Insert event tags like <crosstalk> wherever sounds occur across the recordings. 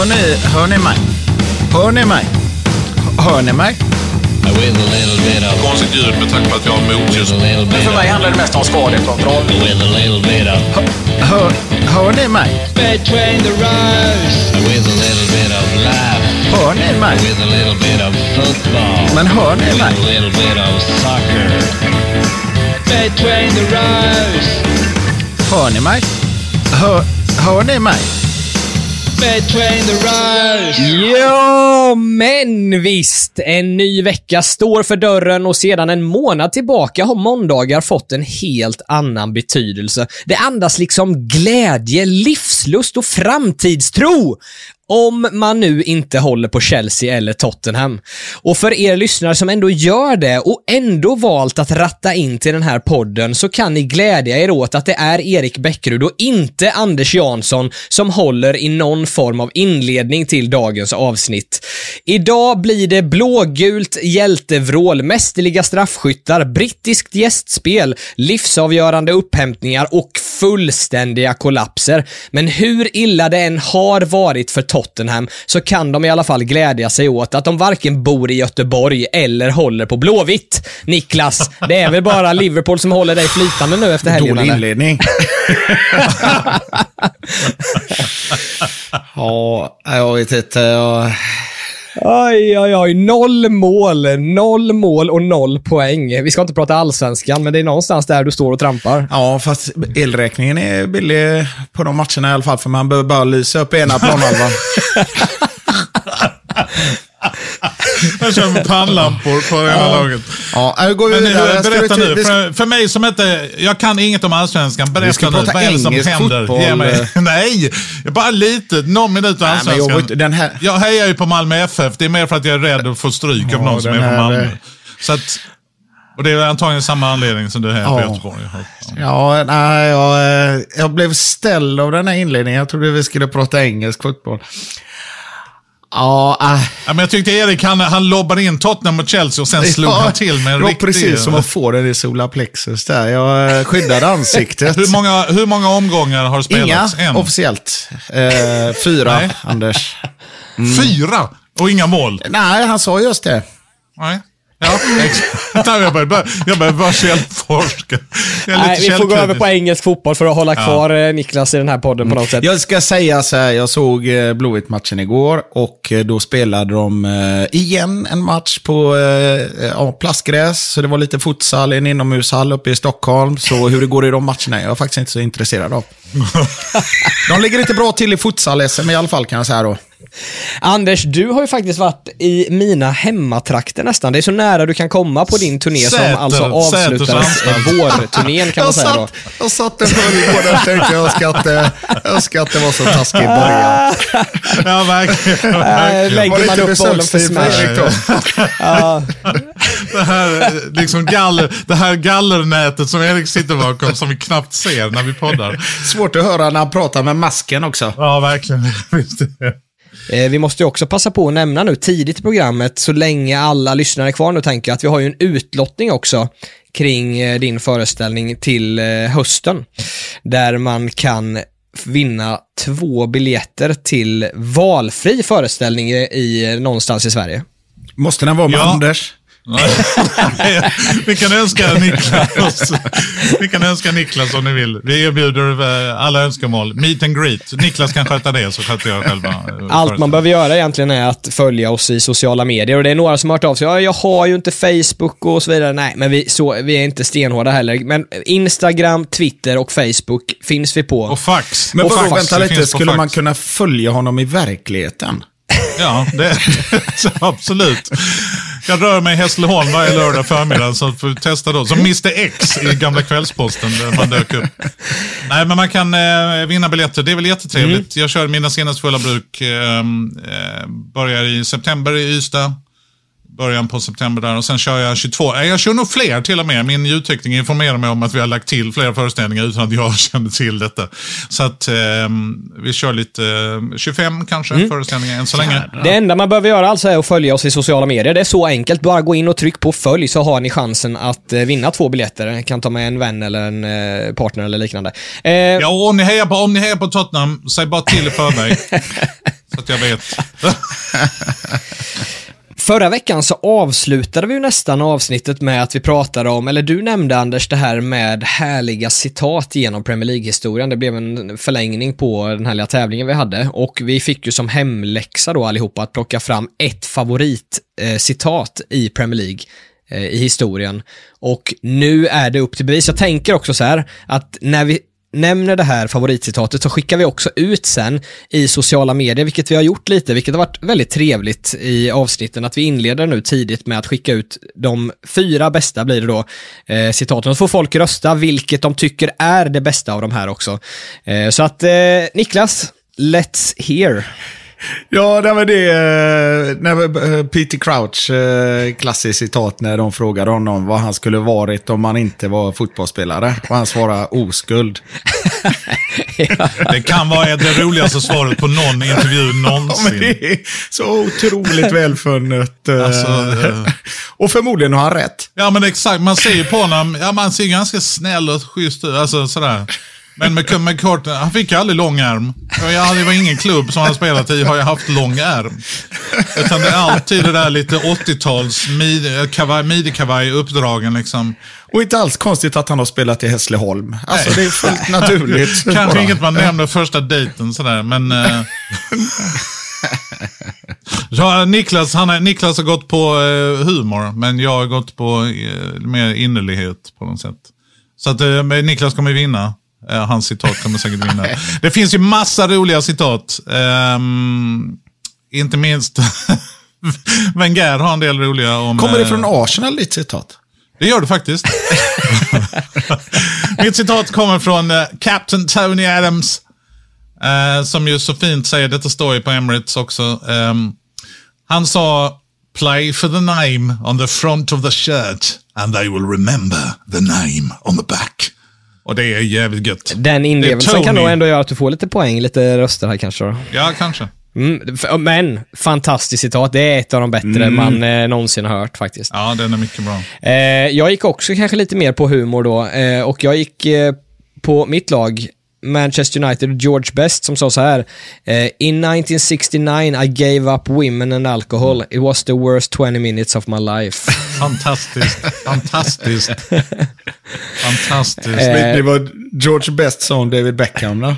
Hör ni, hör ni mig? Hör ni mig? Hör ni mig? With a little bit of, Konstigt ljud med tanke på att jag har motljus. with a little bit För mig of, handlar det mest om skadekontroll. with a little bit of, Hör, hör ni mig? between the rows. With a little bit of life. Hör ni mig? With a little bit of football. Men hör ni With mig? a little bit of soccer. Between the rows. Hör ni mig? Hör, hör ni mig? Between the. Ja, men visst. En ny vecka står för dörren och sedan en månad tillbaka har måndagar fått en helt annan betydelse. Det andas liksom glädje, livslust och framtidstro. Om man nu inte håller på Chelsea eller Tottenham. Och för er lyssnare som ändå gör det och ändå valt att ratta in till den här podden så kan ni glädja er åt att det är Erik Bäckrud och inte Anders Jansson som håller i någon form av inledning till dagens avsnitt. Idag blir det blågult hjältevrål, mästerliga straffskyttar, brittiskt gästspel, livsavgörande upphämtningar och fullständiga kollapser. Men hur illa det än har varit för Tottenham så kan de i alla fall glädja sig åt att de varken bor i Göteborg eller håller på Blåvitt. Niklas, det är väl bara Liverpool som håller dig flytande nu efter helgen? Dålig inledning. <laughs> ja, jag vet inte. Jag... Oj, oj, oj. Noll mål, noll mål och noll poäng. Vi ska inte prata allsvenskan, men det är någonstans där du står och trampar. Ja, fast elräkningen är billig på de matcherna i alla fall, för man behöver bara lysa upp ena planhalvan. <laughs> <laughs> Jag kör med pannlampor på ena laget. Ja, nu går vi Men vidare. nu, vi berätta nu. vi För, för mig som inte... Jag kan inget om allsvenskan. Vi Berätta ska nu. prata Vad är det som händer? fotboll. Mig. <laughs> Nej, bara lite. Någon minut av jag allsvenskan. inte- den här- Jag hejar ju på Malmö FF. Det är mer för att jag är rädd att få stryk av någon som är från här, Malmö. eh, Så att, och det är antagligen samma anledning som du hejar på Ja. Göteborg. Ja. Ja, nej, jag, eh, jag blev ställd av den här inledningen. Jag trodde vi skulle prata engelsk fotboll. Ja, äh. Ja, men jag tyckte Erik, han, han lobbade in Tottenham mot Chelsea och sen <laughs> slog han till med en Det var riktig... precis som att få den i sola plexus där. Jag eh, skyddade <laughs> ansiktet. Hur många, hur många omgångar har Inga spelats? En? officiellt. Eh, fyra. Anders. Fyra? Och inga mål? Nej, han sa just det. Nej. Ja, exakt. <laughs> Jag börjar jag börjar bara källforska. Jag är Nej, vi får gå över på engelsk fotboll för att hålla kvar eh, Niklas i den här podden på något sätt. Jag ska säga så här, jag såg eh, Blåvitt-matchen igår och eh, då spelade de igen en match på ja, plastgräs. Så det var lite futsal en inomhushall uppe i Stockholm. Så hur det går i de matcherna är jag faktiskt inte så intresserad av. <laughs> De ligger inte bra till i futsal-SM i alla fall kan jag säga då. Anders, du har ju faktiskt varit i mina hemmatrakter nästan. Det är så nära du kan komma på din turné som Säter- alltså Säters avslutades vårturnén kan man Jag säga då. jag satt en följd där och tänkte jag ska inte, jag ska inte vara så taskig i början. Ja, verkligen. <laughs> Äh, verkligen. lägger Var det man upp bollen för smash. <laughs> Det här, liksom galler, det här gallernätet som Erik sitter bakom som vi knappt ser när vi poddar. Svårt att höra när han pratar med masken också. Ja, verkligen. <laughs> Visst är det. Eh, Vi måste ju också passa på att nämna nu tidigt i programmet, så länge alla lyssnare är kvar nu, tänker jag att vi har ju en utlottning också kring eh, din föreställning till eh, hösten. Där man kan vinna två biljetter till valfri föreställning i, i någonstans i Sverige. Måste den vara med Ja. Anders? <laughs> Vi kan önska Niklas. Vi kan önska Niklas om ni vill. Vi erbjuder eh, alla önskemål. Meet and greet. Niklas kan sköta det så sköter jag själva. eh, Allt man behöver göra egentligen är att följa oss i sociala medier och det är några som har hört av sig. Ja, jag har ju inte Facebook och så vidare. Nej, men vi, så, vi är inte stenhårda heller. Men Instagram, Twitter och Facebook finns vi på. Och fax. Men och bara fax. vänta Det lite, skulle man kunna följa honom i verkligheten? Ja, det, <laughs> absolut. Jag rör mig i Hässleholm varje lördag förmiddag så får vi testa då. Som Mr X i gamla Kvällsposten där man dök upp. Nej, men man kan eh, vinna biljetter. Det är väl jättetrevligt. Jag kör Mina senaste fulla bruk. Eh, eh, börjar i september i Ystad. Början på september där och sen kör jag 22. Nej, Jag kör nog fler till och med. Min ljudtekniker informerar mig om att vi har lagt till flera föreställningar utan att jag <laughs> kände till detta. Så att eh, vi kör lite eh, 25 kanske föreställningar än så länge. Det enda man behöver göra alltså är att följa oss i sociala medier. Det är så enkelt. Bara gå in och tryck på följ så har ni chansen att eh, vinna två biljetter. Ni kan ta med en vän eller en eh, partner eller liknande. Eh, Ja, och om ni, hejar på, om ni hejar på Tottenham, säg bara till i förväg. <laughs> Så att jag vet. <laughs> Förra veckan så avslutade vi ju nästan avsnittet med att vi pratade om, eller du nämnde Anders, det här med härliga citat genom Premier League-historien. Det blev en förlängning på den härliga tävlingen vi hade och vi fick ju som hemläxa då allihopa att plocka fram ett favoritcitat eh, i Premier League eh, i historien. Och nu är det upp till bevis. Jag tänker också så här att när vi nämner det här favoritcitatet så skickar vi också ut sen i sociala medier, vilket vi har gjort lite, vilket har varit väldigt trevligt i avsnitten, att vi inleder nu tidigt med att skicka ut de fyra bästa blir det då, eh, citaten. Så får folk rösta vilket de tycker är det bästa av de här också. Eh, så att eh, Niklas, let's hear. Ja, det var det, eh, när eh, Peter Crouch, eh, klassiskt citat när de frågade honom vad han skulle varit om han inte var fotbollsspelare. Och han svarade oskuld. <laughs> Det kan vara det roligaste svaret på någon intervju Ja, men någonsin. det är så otroligt välfunnet. eh, Alltså, eh. Och förmodligen har han rätt. Ja men exakt, man ser ju på honom, ja man ser ganska snäll och schysst ut, alltså sådär. Men med, kort, han fick aldrig lång ärm. Jag, det var ingen klubb som han spelat i har jag haft lång ärm. Utan det är alltid det där lite 80-tals mid, kavaj, midikavaj uppdragen liksom. Och inte alls konstigt att han har spelat i Hässleholm. Alltså det är fullt naturligt. <laughs> Kanske bara. inget man nämner första dejten sådär, men... Eh, <laughs> ja, Niklas, han är, Niklas har gått på eh, humor, men jag har gått på eh, mer innerlighet på något sätt. Så att eh, Niklas kommer vinna. Eh, hans citat kommer säkert vinna. <laughs> Det finns ju massa roliga citat. Ehm, inte minst <laughs> Wenger har en del roliga om... Kommer det eh, från Arsenal ditt citat? det gör det faktiskt. <laughs> Mitt citat kommer från eh, Captain Tony Adams. eh, som ju så fint säger, detta står ju på Emirates också. Ehm, han sa Play for the name on the front of the shirt and they will remember the name on the back. Och det är jävligt gött. Den inlevelsen kan nog ändå göra att du får lite poäng, lite röster här kanske då. Ja, kanske. Mm, men, fantastiskt citat. Det är ett av de bättre man eh, någonsin har hört faktiskt. Ja, den är mycket bra. Eh, jag gick också kanske lite mer på humor då eh, och jag gick eh, på mitt lag Manchester United, George Best, som sa så här. Eh, In 1969 I gave up women and alcohol. It was the worst 20 minutes of my life. <laughs> Fantastiskt. Fantastiskt. <laughs> Fantastiskt. Det, det var George Best sa om David Beckham då.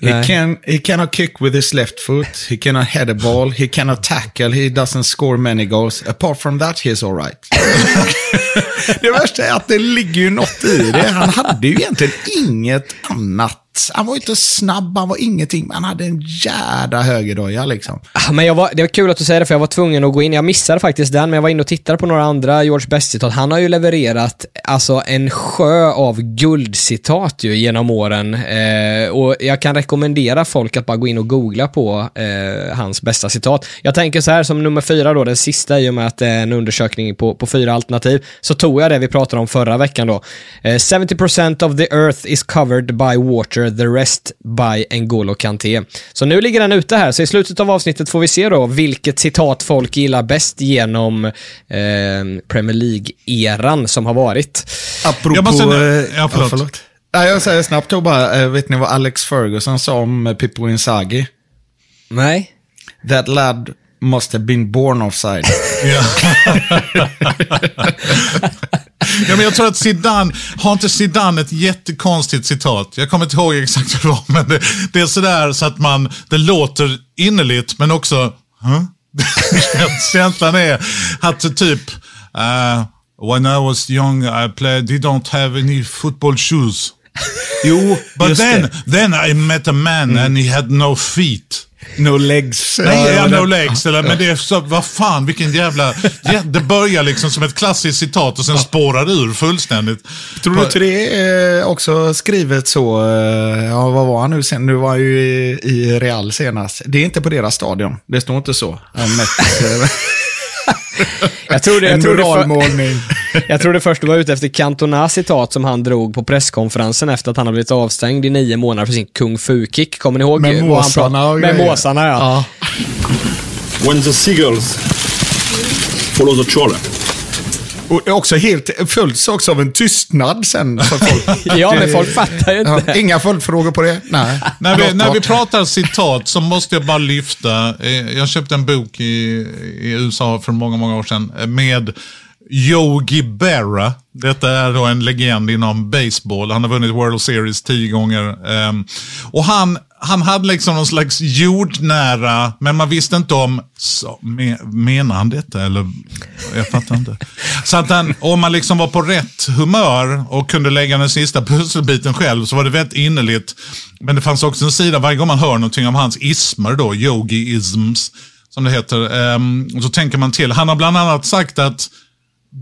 He, can, he cannot kick with his left foot. He cannot head a ball. He cannot tackle. He doesn't score many goals. Apart from that, he's alright. <laughs> det värsta är att det ligger ju något i det. Han hade ju egentligen inget annat. Han var ju inte snabb, han var ingenting, men han hade en jädra högerdoja liksom. Ah, men jag var, det var kul att du säger det, för jag var tvungen att gå in. Jag missade faktiskt den, men jag var inne och tittade på några andra George Best-citat. Han har ju levererat alltså en sjö av guldcitat ju genom åren. Eh, och jag kan rekommendera folk att bara gå in och googla på eh, hans bästa citat. Jag tänker så här som nummer fyra då, den sista i och med att det är en undersökning på, på fyra alternativ, så tog jag det vi pratade om förra veckan då. Eh, 70% of the earth is covered by water, the rest by N'Golo Kanté. Så nu ligger den ute här, så i slutet av avsnittet får vi se då vilket citat folk gillar bäst genom eh, Premier League-eran som har varit. Apropå... Jag måste- eh, ja, förlåt. Nej, jag säger snabbt då bara, eh, vet ni vad Alex Ferguson sa om eh, Pippo Inzaghi? Nej? That lad must have been born offside. <laughs> <laughs> Ja. men jag tror att Zidane, har inte Zidane ett jättekonstigt citat? Jag kommer inte ihåg exakt vad det var, men det, det är sådär så att man, det låter innerligt, men också, huh? <laughs> Känslan är att typ, uh, when I was young I played, they don't have any football shoes. jo, But then, det. then I met a man and he had no feet. No legs. Nej, Ja, no legs. Eller, men det är så, vad fan, vilken jävla... Ja, det börjar liksom som ett klassiskt citat och sen spårar ur fullständigt. Tror du inte det är också skrivet så? eh, Ja, vad var han nu sen? Nu var han ju i, i Real senast. Det är inte på deras stadion. Det står inte så. <laughs> Jag tror det, jag det, för, <laughs> jag tror det först du var ute efter Cantonas citat som han drog på presskonferensen efter att han har blivit avstängd i nio månader för sin kung fu-kick. Kommer ni ihåg? Med måsarna och Med måsarna, ja. ja. When the seagulls follow the trawler, Och det är också helt följs också av en tystnad sen för folk. <laughs> Ja, men folk fattar ju inte. Ja, inga följdfrågor på det? Nej. När vi, när vi pratar citat så måste jag bara lyfta. eh, Jag köpte en bok i, i USA för många, många år sedan eh, med Yogi Berra. Detta är då en legend inom baseball. Han har vunnit World Series tio gånger. ehm, Och han, han hade liksom någon slags jordnära, men man visste inte om, så, me, menar han detta eller? Jag fattar inte. Så att han, om man liksom var på rätt humör och kunde lägga den sista pusselbiten själv så var det väldigt innerligt. Men det fanns också en sida, varje gång man hör någonting om hans ismer då, yogi-isms, som det heter, Och så tänker man till. Han har bland annat sagt att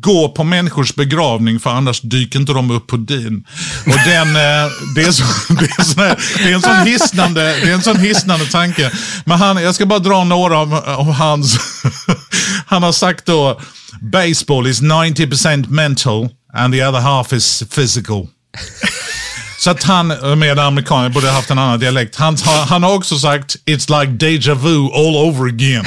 gå på människors begravning för annars dyker inte de upp på din. Och den, eh, det, är så, <laughs> det, är så, det är en sån hisnande, det är en sån hisnande tanke. Men han, jag ska bara dra några av, av hans. <laughs> Han har sagt då, baseball is 90% mental and the other half is physical. Så att han, med amerikaner, borde ha haft en annan dialekt. Han, han har också sagt, it's like deja vu all over again.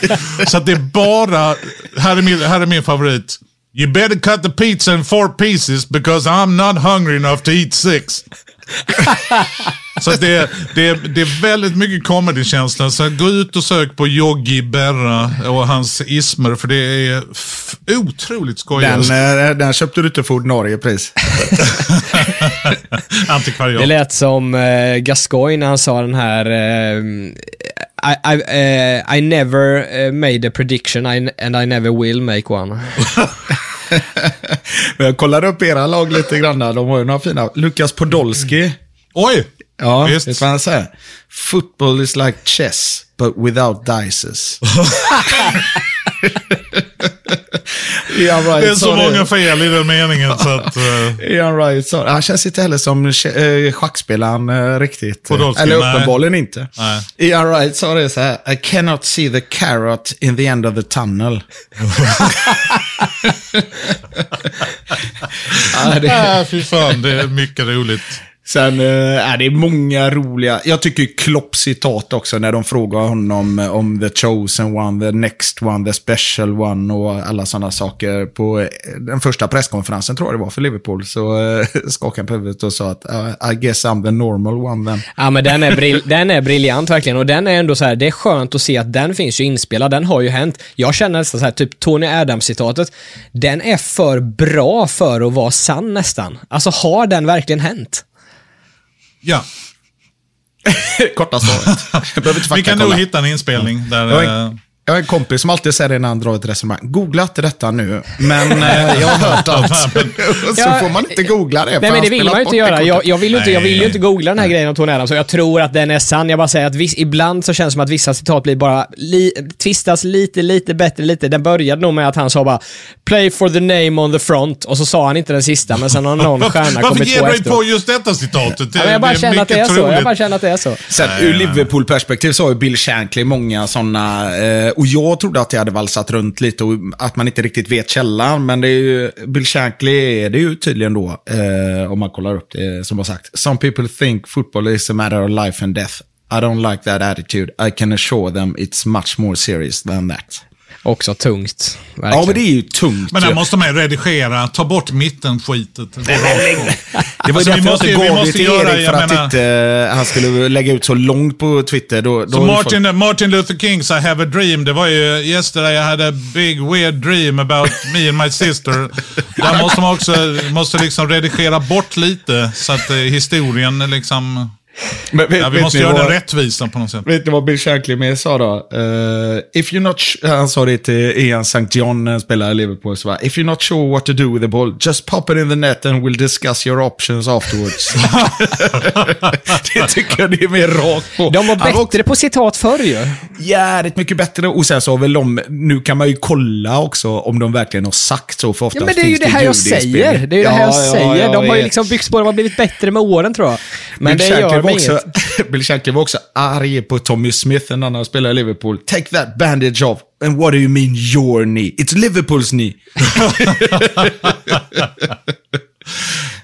<laughs> Så att det är bara, här är min, här är min favorit. You better cut the pizza in four pieces because I'm not hungry enough to eat six. <laughs> Så det, är- det, är- det är väldigt mycket comedy-känsla. Så gå ut och sök på Yogi Berra och hans ismer för det är otroligt skojigt. Den, eh, den köpte du inte för ordinarie pris. <laughs> Antikvariat. Det lät som eh, Gascoigne när han sa den här eh, I, I, eh, I never eh, made a prediction I, and I never will make one. <laughs> Men jag kollade upp era lag lite grann. där. De har ju några fina. Lukas Podolski. Oj! Ja, Visst. vet du vad han säger? Football is like chess, but without dices. <laughs> <laughs> Ian Wright Det är så många fel i den meningen så att... <laughs> eh, Ian Wright sa Han känns inte heller som äh, schackspelaren eh, riktigt. Podolski, Eller nej. uppenbarligen inte. Nej. Ian Wright sa det så här. I cannot see the carrot in the end of the tunnel. <laughs> ja, det, Nej, fy fan. Det är mycket roligt. Sen äh, är det många roliga, jag tycker ju Klopp citat också när de frågar honom eh, om the chosen one, the next one, the special one och alla sådana saker. På eh, den första presskonferensen tror jag det var för Liverpool så äh, <laughs> skakade han på huvudet och sa att ah, I guess I'm the normal one then. Ja, men den är, bril <laughs> den är briljant verkligen och den är ändå så här, det är skönt att se att den finns ju inspelad, den har ju hänt. Jag känner nästan så här, typ Tony Adams-citatet, den är för bra för att vara sann nästan. Alltså har den verkligen hänt? Ja, Korta svaret. <laughs> Vi kan nog hitta en inspelning där... Jag eh, jag har en kompis som alltid säger det när han drar ett resonemang. Googla inte detta nu, men eh, jag har hört <laughs> att... <laughs> så Ja, får man inte googla det. Nej men det vill man ju inte det göra. Jag, jag, vill ju inte, jag vill ju inte googla den här grejen om Tony Adams jag tror att den är sann. Jag bara säger att viss, ibland så känns det som att vissa citat blir bara li, tvistas lite, lite bättre, lite. Den började nog med att han sa bara “Play for the name on the front” och så sa han inte den sista, men sen har <laughs> någon stjärna Varför kommit ger på du dig på just detta citatet? Ja, men jag bara det känner att det är mycket så. Jag troligt. bara känner att det är så. Sen ur Liverpool-perspektiv så har ju Bill Shankly många sådana, eh, och jag trodde att jag hade valsat runt lite och att man inte riktigt vet källan, men det är ju, Bill Shankly är det ju tydligen då, eh, om man kollar upp det, eh, som har sagt. Some people think football is a matter of life and death. I don't like that attitude. I can assure them it's much more serious than that. Också tungt. Verkligen. Ja, men det är ju tungt. Men ju. där måste man ju redigera. Ta bort mittenskitet. Det går rakt på. Det var Alltså, därför måste- jag vi inte gav det måste till göra- Erik, för att menar- inte eh, han skulle lägga ut så långt på Twitter. Då, då Så Martin, folk- Martin Luther Kings I have a dream. Det var ju yesterday I had a big weird dream about me and my sister. Där måste man också måste liksom redigera bort lite så att eh, historien liksom... Men vet- Ja, vi måste göra vad- den rättvisa på något sätt. Vet ni vad Bill Shankly med sa då? Eh, if you're not han sa det till Ian St. John när han spelade i Liverpool. Så bara, if you're not sure what to do with the ball, just pop it in the net and we'll discuss your options afterwards. <laughs> det tycker jag det är mer rakt på. De var bättre på citat förr ju. jävligt mycket bättre. Och sen så har väl de, nu kan man ju kolla också om de verkligen har sagt så. För Ja, men det är ju det här jag säger. Det är ju det här jag Ja, ja, säger. ja, de har ju liksom byggt de har blivit bättre med åren tror jag. Men Bill det gör var också. <laughs> Bill Shankly var också arg på Tommy Smith när han spelade i Liverpool. Take that bandage off. And what do you mean your knee? It's Liverpools knee. <laughs>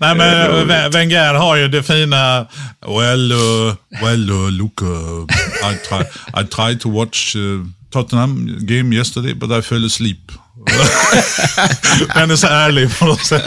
Nej, men Wenger har ju det fina... Well, uh, well uh, look, uh, I, try, I tried to watch uh, Tottenham game yesterday, but I fell asleep. <laughs> Den är så ärlig på något sätt.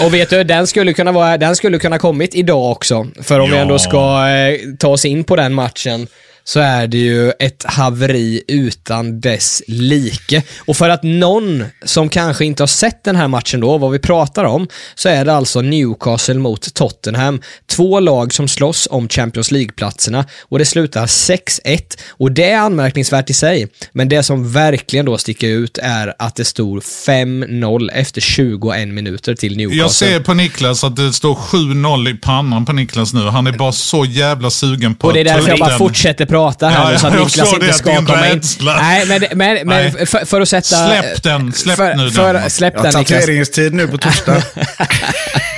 Och vet du, den skulle kunna, vara, den skulle kunna kommit idag också. För om vi Ja. ändå ska eh, ta oss in på den matchen så är det ju ett haveri utan dess like. Och för att någon som kanske inte har sett den här matchen då, vad vi pratar om, så är det alltså Newcastle mot Tottenham. Två lag som slåss om Champions League-platserna och det slutar 6-1. Och det är anmärkningsvärt i sig, men det som verkligen då sticker ut är att det stod 5-0 efter 21 minuter till Newcastle. Jag ser på Niklas att det står 7-0 i pannan på Niklas nu. Han är bara så jävla sugen på Och det är att därför jag bara fortsätter prata här Ja, nu så att Niklas inte ska komma in. Nej, men, men, men Nej. för, för att sätta... Släpp den, släpp för, nu den. för, Släpp Jag den har tatueringstid nu på torsdag. <laughs>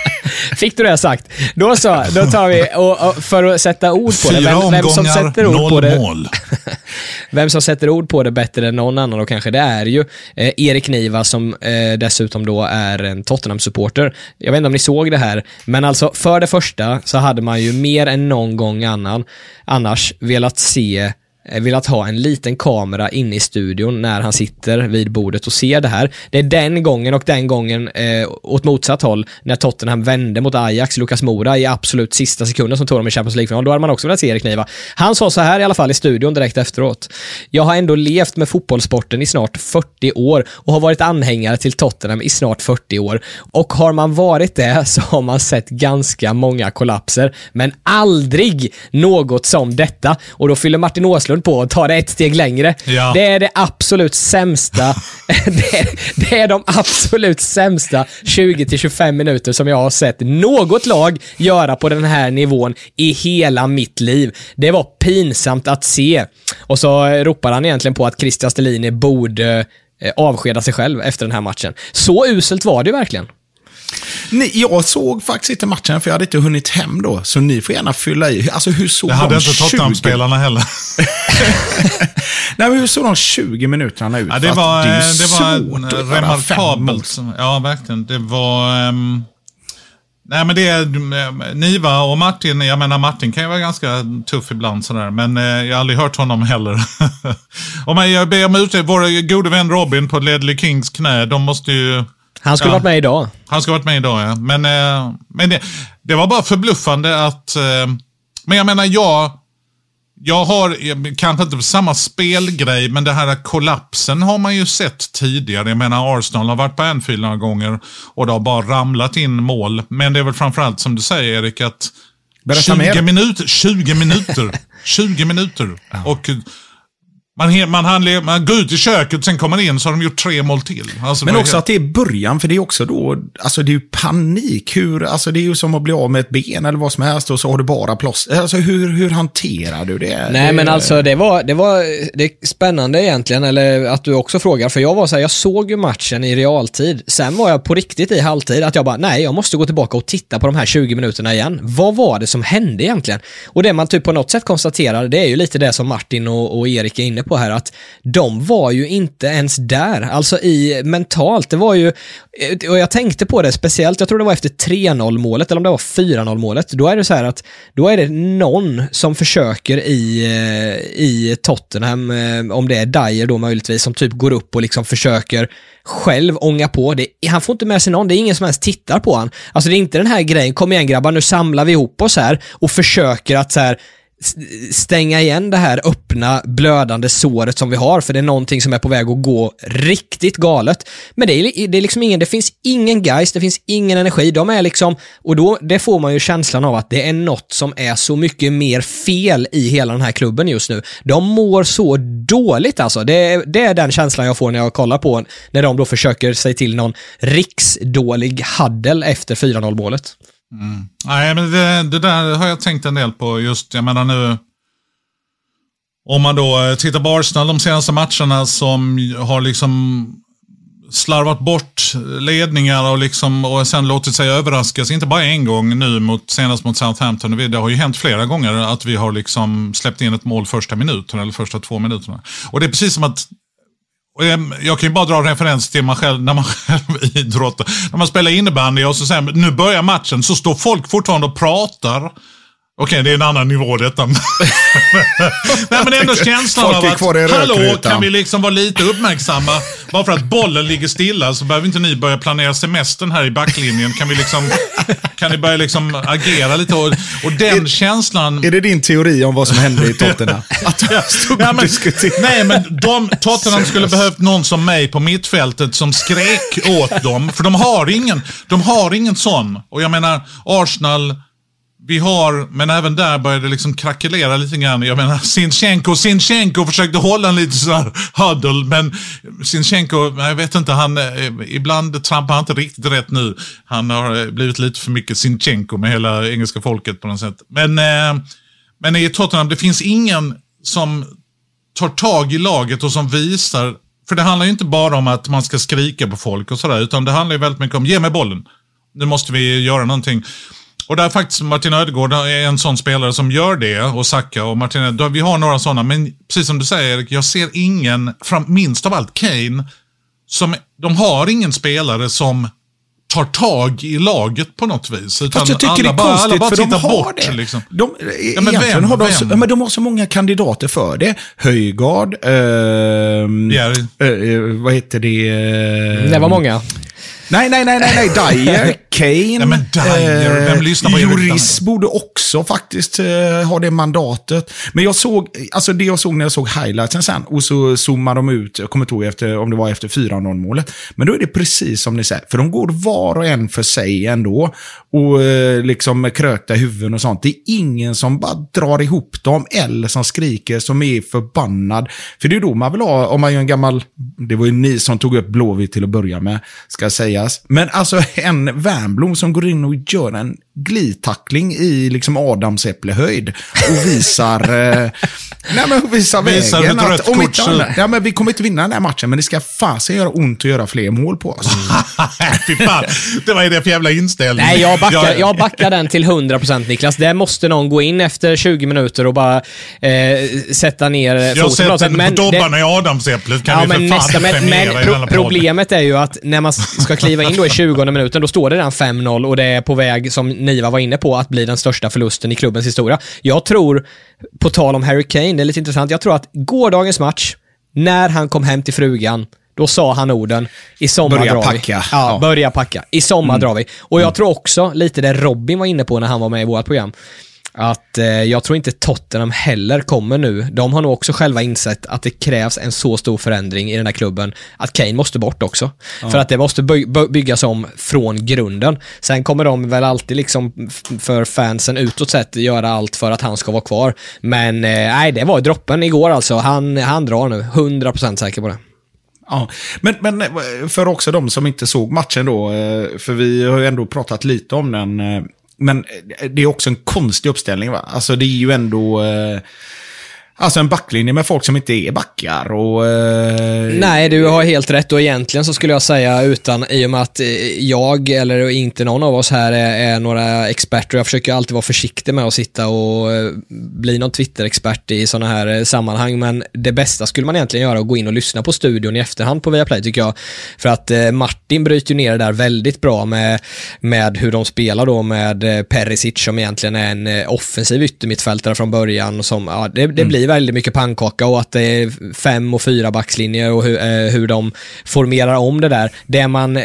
Fick du det sagt? Då så, då tar vi, och, och för att sätta ord på det, vem, vem som sätter ord på det, mål. <laughs> vem som sätter ord på det bättre än någon annan då kanske, det är ju eh, Erik Niva som eh, dessutom då är en Tottenham-supporter. Jag vet inte om ni såg det här, men alltså för det första så hade man ju mer än någon gång annan, annars velat se Eh, velat ha en liten kamera inne i studion när han sitter vid bordet och ser det här. Det är den gången och den gången eh, åt motsatt håll när Tottenham vände mot Ajax, Lukas Mora i absolut sista sekunden som tog dem i Champions League-final. Då hade man också velat se Erik Niva. Han sa så här i alla fall i studion direkt efteråt. Jag har ändå levt med fotbollssporten i snart 40 år och har varit anhängare till Tottenham i snart 40 år. Och har man varit det så har man sett ganska många kollapser, men aldrig något som detta. Och då fyller Martin Åslund på och tar det ett steg längre. Ja. Det är det absolut sämsta. <laughs> det, är, det är de absolut sämsta 20-25 minuter som jag har sett något lag göra på den här nivån i hela mitt liv. Det var pinsamt att se. Och så ropar han egentligen på att Christian Stellini borde eh, avskeda sig själv efter den här matchen. Så uselt var det verkligen. Ni, jag såg faktiskt inte matchen, för jag hade inte hunnit hem då. Så ni får gärna fylla i. Alltså hur såg Det hade de inte 20... Tottenham-spelarna heller. <laughs> Nej, men hur såg de 20 minuterna ut? Ja, det var, är ju eh, det var svårt att mål. remarkabelt. Ja, verkligen. Det var... ehm, nej, men det är eh, Niva och Martin. Jag menar, Martin kan ju vara ganska tuff ibland sådär. Men eh, jag har aldrig hört honom heller. <laughs> men jag ber om ursäkt. Vår gode vän Robin på Ledley Kings knä. De måste ju... Han skulle Ja. varit med idag. Han ha varit med idag, ja. Men, eh, men det, det var bara förbluffande att... Eh, men jag menar, jag... Jag har kanske inte samma spelgrej, men det här kollapsen har man ju sett tidigare. Jag menar, Arsenal har varit på Anfield några gånger och det har bara ramlat in mål. Men det är väl framförallt som du säger, Erik, att Berätta 20 mer. minuter, <laughs> 20 minuter, 20 minuter. Och man, man, handlar, man går ut i köket, sen kommer man in så har de gjort tre mål till. Alltså, Men också helt- att det är början, för det är också då, alltså det är ju panik. Hur, alltså det är ju som att bli av med ett ben eller vad som helst och så har du bara plåster. Alltså hur, hur hanterar du det? Nej det, men alltså det var, det var det är spännande egentligen, eller att du också frågar, för jag var så här, jag såg ju matchen i realtid, sen var jag på riktigt i halvtid att jag bara, nej jag måste gå tillbaka och titta på de här 20 minuterna igen. Vad var det som hände egentligen? Och det man typ på något sätt konstaterar, det är ju lite det som Martin och, och Erik är inne på här, att de var ju inte ens där, alltså i mentalt, det var ju, eh, och jag tänkte på det speciellt, jag tror det var efter 3-0 målet, eller om det var 4-0 målet, då är det så här att, då är det någon som försöker i, eh, i Tottenham, eh, om det är Dyer då möjligtvis, som typ går upp och liksom försöker själv ånga på. Det, han får inte med sig någon, det är ingen som ens tittar på han. Alltså det är inte den här grejen, kom igen grabbar, nu samlar vi ihop oss här och försöker att så här stänga igen det här öppna blödande såret som vi har, för det är någonting som är på väg att gå riktigt galet. Men det är, det är liksom ingen, det finns ingen geist, det finns ingen energi, de är liksom, och då, det får man ju känslan av att det är något som är så mycket mer fel i hela den här klubben just nu. De mår så dåligt alltså, det, är- det är den känslan jag får när jag kollar på, när de då försöker sig till någon riksdålig haddel efter 4-0 målet. Mm. Nej, men det, det där har jag tänkt en del på. Just, jag menar nu. Om man då eh, tittar på Arsenal de senaste matcherna som har liksom slarvat bort ledningar och, liksom, och sen låtit sig överraskas. Inte bara en gång nu, mot, senast mot Southampton. Det har ju hänt flera gånger att vi har liksom släppt in ett mål första minuten eller första två minuterna. Och det är precis som att Ehm, jag- kan ju bara dra referens till man själv, när man <laughs> själv idrottar. När man spelar innebandy och så säger nu börjar matchen, så står folk fortfarande och pratar Okej, det är en annan nivå detta. <laughs> Nej, men ändå känslan av är att, hallå, rökrutan." kan vi liksom vara lite uppmärksamma? Bara för att bollen ligger stilla så behöver inte ni börja planera semestern här i backlinjen. Kan vi liksom, kan ni börja liksom agera lite? Och, och den känslan... Är det din teori om vad som hände i <laughs> Tottenham? Att de stod och diskuterade? nej, men de, Tottenham skulle behövt någon som mig på mittfältet som skrek åt dem. För de har ingen, de har ingen sån. Och jag menar, Arsenal, vi har, men även där började det liksom krackelera lite grann. Jag menar, Sinchenko, Sinchenko försökte hålla en lite sådär huddle, men Sinchenko, jag vet inte, han, eh, ibland trampar han inte riktigt rätt nu. Han har eh, blivit lite för mycket Sinchenko med hela engelska folket på något sätt. Men, eh, men i Tottenham, det finns ingen som tar tag i laget och som visar, för det handlar ju inte bara om att man ska skrika på folk och sådär, utan det handlar ju väldigt mycket om, ge mig bollen. Nu måste vi göra någonting. Och där är faktiskt Martin Ödegård är en sån spelare som gör det och Saka och Martin Ödegård, vi har några sådana, men precis som du säger Erik, jag ser ingen, fram, minst av allt Kane, som, de har ingen spelare som tar tag i laget på något vis. Utan Fast jag tycker det är bara, alla konstigt bara för de har bort. det. Liksom. De, Ja, men vem? har de, så, Vem? men de har så många kandidater för det. Höjgard, ehm, eh, eh, vad heter det? eh, Det var många. Nej, nej, nej, nej, nej. Dyer, <laughs> Kane. Ja, men Dyer, vem lyssnar på Juris borde också faktiskt eh, ha det mandatet. Men jag såg, alltså det jag såg när jag såg highlightsen sen, och så zoomar de ut, jag kommer inte ihåg efter, om det var efter 4-0 målet. Men då är det precis som ni säger, för de går var och en för sig ändå. Och eh, liksom krökta huvuden och sånt. Det är ingen som bara drar ihop dem, eller som skriker, som är förbannad. För det är då man vill ha, om man gör en gammal, det var ju ni som tog upp Blåvitt till att börja med, ska sägas. Men alltså en Wernbloom som går in och gör en glidtackling i liksom Adams äpplehöjd och visar, eh, <laughs> nej men visar Visar vägen. att om kort inte så- ja, men vi kommer inte vinna den här matchen, men det ska fasen göra ont att göra fler mål på oss. <laughs> Fy fan, det var ju det för jävla inställning. Nej, jag backar, Ja, jag backar den till 100% Niklas. Där måste någon gå in efter 20 minuter och bara eh, sätta ner Jag foten på något sett sätt. den på dobbarna i adamsäpplet. Kan Ja, vi för men fan nästa, men, men pro problemet är ju att när man ska kliva in då i 20 minuten, då står det redan 5-0 och det är på väg, som Niva var inne på, att bli den största förlusten i klubbens historia. Jag tror, på tal om Harry Kane, det är lite intressant, jag tror att gårdagens match, när han kom hem till frugan, då sa han orden, i sommar Börja drar vi. packa. Ja, Ja. Mm. börja packa. I sommar drar vi. Och jag tror också, lite det Robin var inne på när han var med i vårt program, att eh, jag tror inte Tottenham heller kommer nu. De har nog också själva insett att det krävs en så stor förändring i den här klubben att Kane måste bort också. För att det måste by by byggas om från grunden. Sen kommer de väl alltid liksom för fansen utåt sett göra allt för att han ska vara kvar. Men eh, nej, det var droppen igår alltså. Han, han drar nu. 100% säker på det. Ja, men, men eh, för också de som inte såg matchen då, eh, för vi har ju ändå pratat lite om den. Men eh, det är också en konstig uppställning va? Alltså det är ju ändå... eh, Alltså en backlinje med folk som inte är backar och... eh, Nej, du har helt rätt och egentligen så skulle jag säga utan, i och med att eh, jag eller inte någon av oss här är, är några experter, jag försöker alltid vara försiktig med att sitta och eh, bli någon Twitter-expert i sådana här eh, sammanhang, men det bästa skulle man egentligen göra att gå in och lyssna på studion i efterhand på Viaplay tycker jag. För att Martin bryter ju ner det där väldigt bra med, med hur de spelar då med Perisic som egentligen är en offensiv yttermittfältare från början. Som, ja, det, det blir väldigt mycket pannkaka och att det är fem och fyra backslinjer och hur, eh, hur de formerar om det där. Det man eh,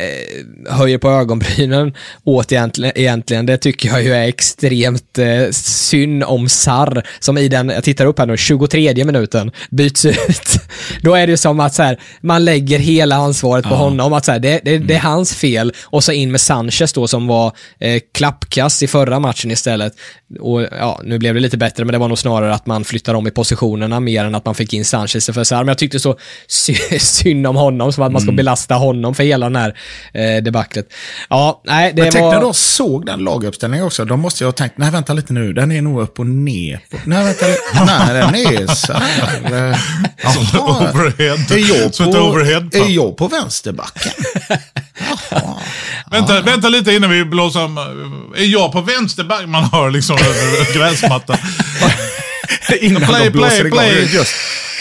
höjer på ögonbrynen åt egentligen, egentligen, det tycker jag ju är extremt eh, synd om Sarr som i den, jag tittar upp här nu, 23 minuten byts ut. <laughs> Då är det ju som att så här, man lägger hela ansvaret på honom, att så här, det, det, det är hans fel och så in med Sanchez då som var eh, klappkass i förra matchen istället. Och ja, nu blev det lite bättre, men det var nog snarare att man flyttar om i positionerna mer än att man fick in Sanchez för så här. Men jag tyckte så sy- <laughs> synd om honom, som att man ska belasta honom för hela den här eh, debaclet. Ja, nej, det Men tänk var... när de såg den laguppställningen också. De måste ju ha tänkt, nej vänta lite nu, den är nog upp och ner. på- Nej vänta lite, <laughs> nej den är så här. eh, <laughs> Som overhead- är jag på, är jag på vänsterbacken? Jaha. Vänta, vänta lite innan vi blåser om. Är jag på vänsterback? Man hör liksom över gräsmattan. <laughs> Innan Play, de blåser play, igång. play. Just.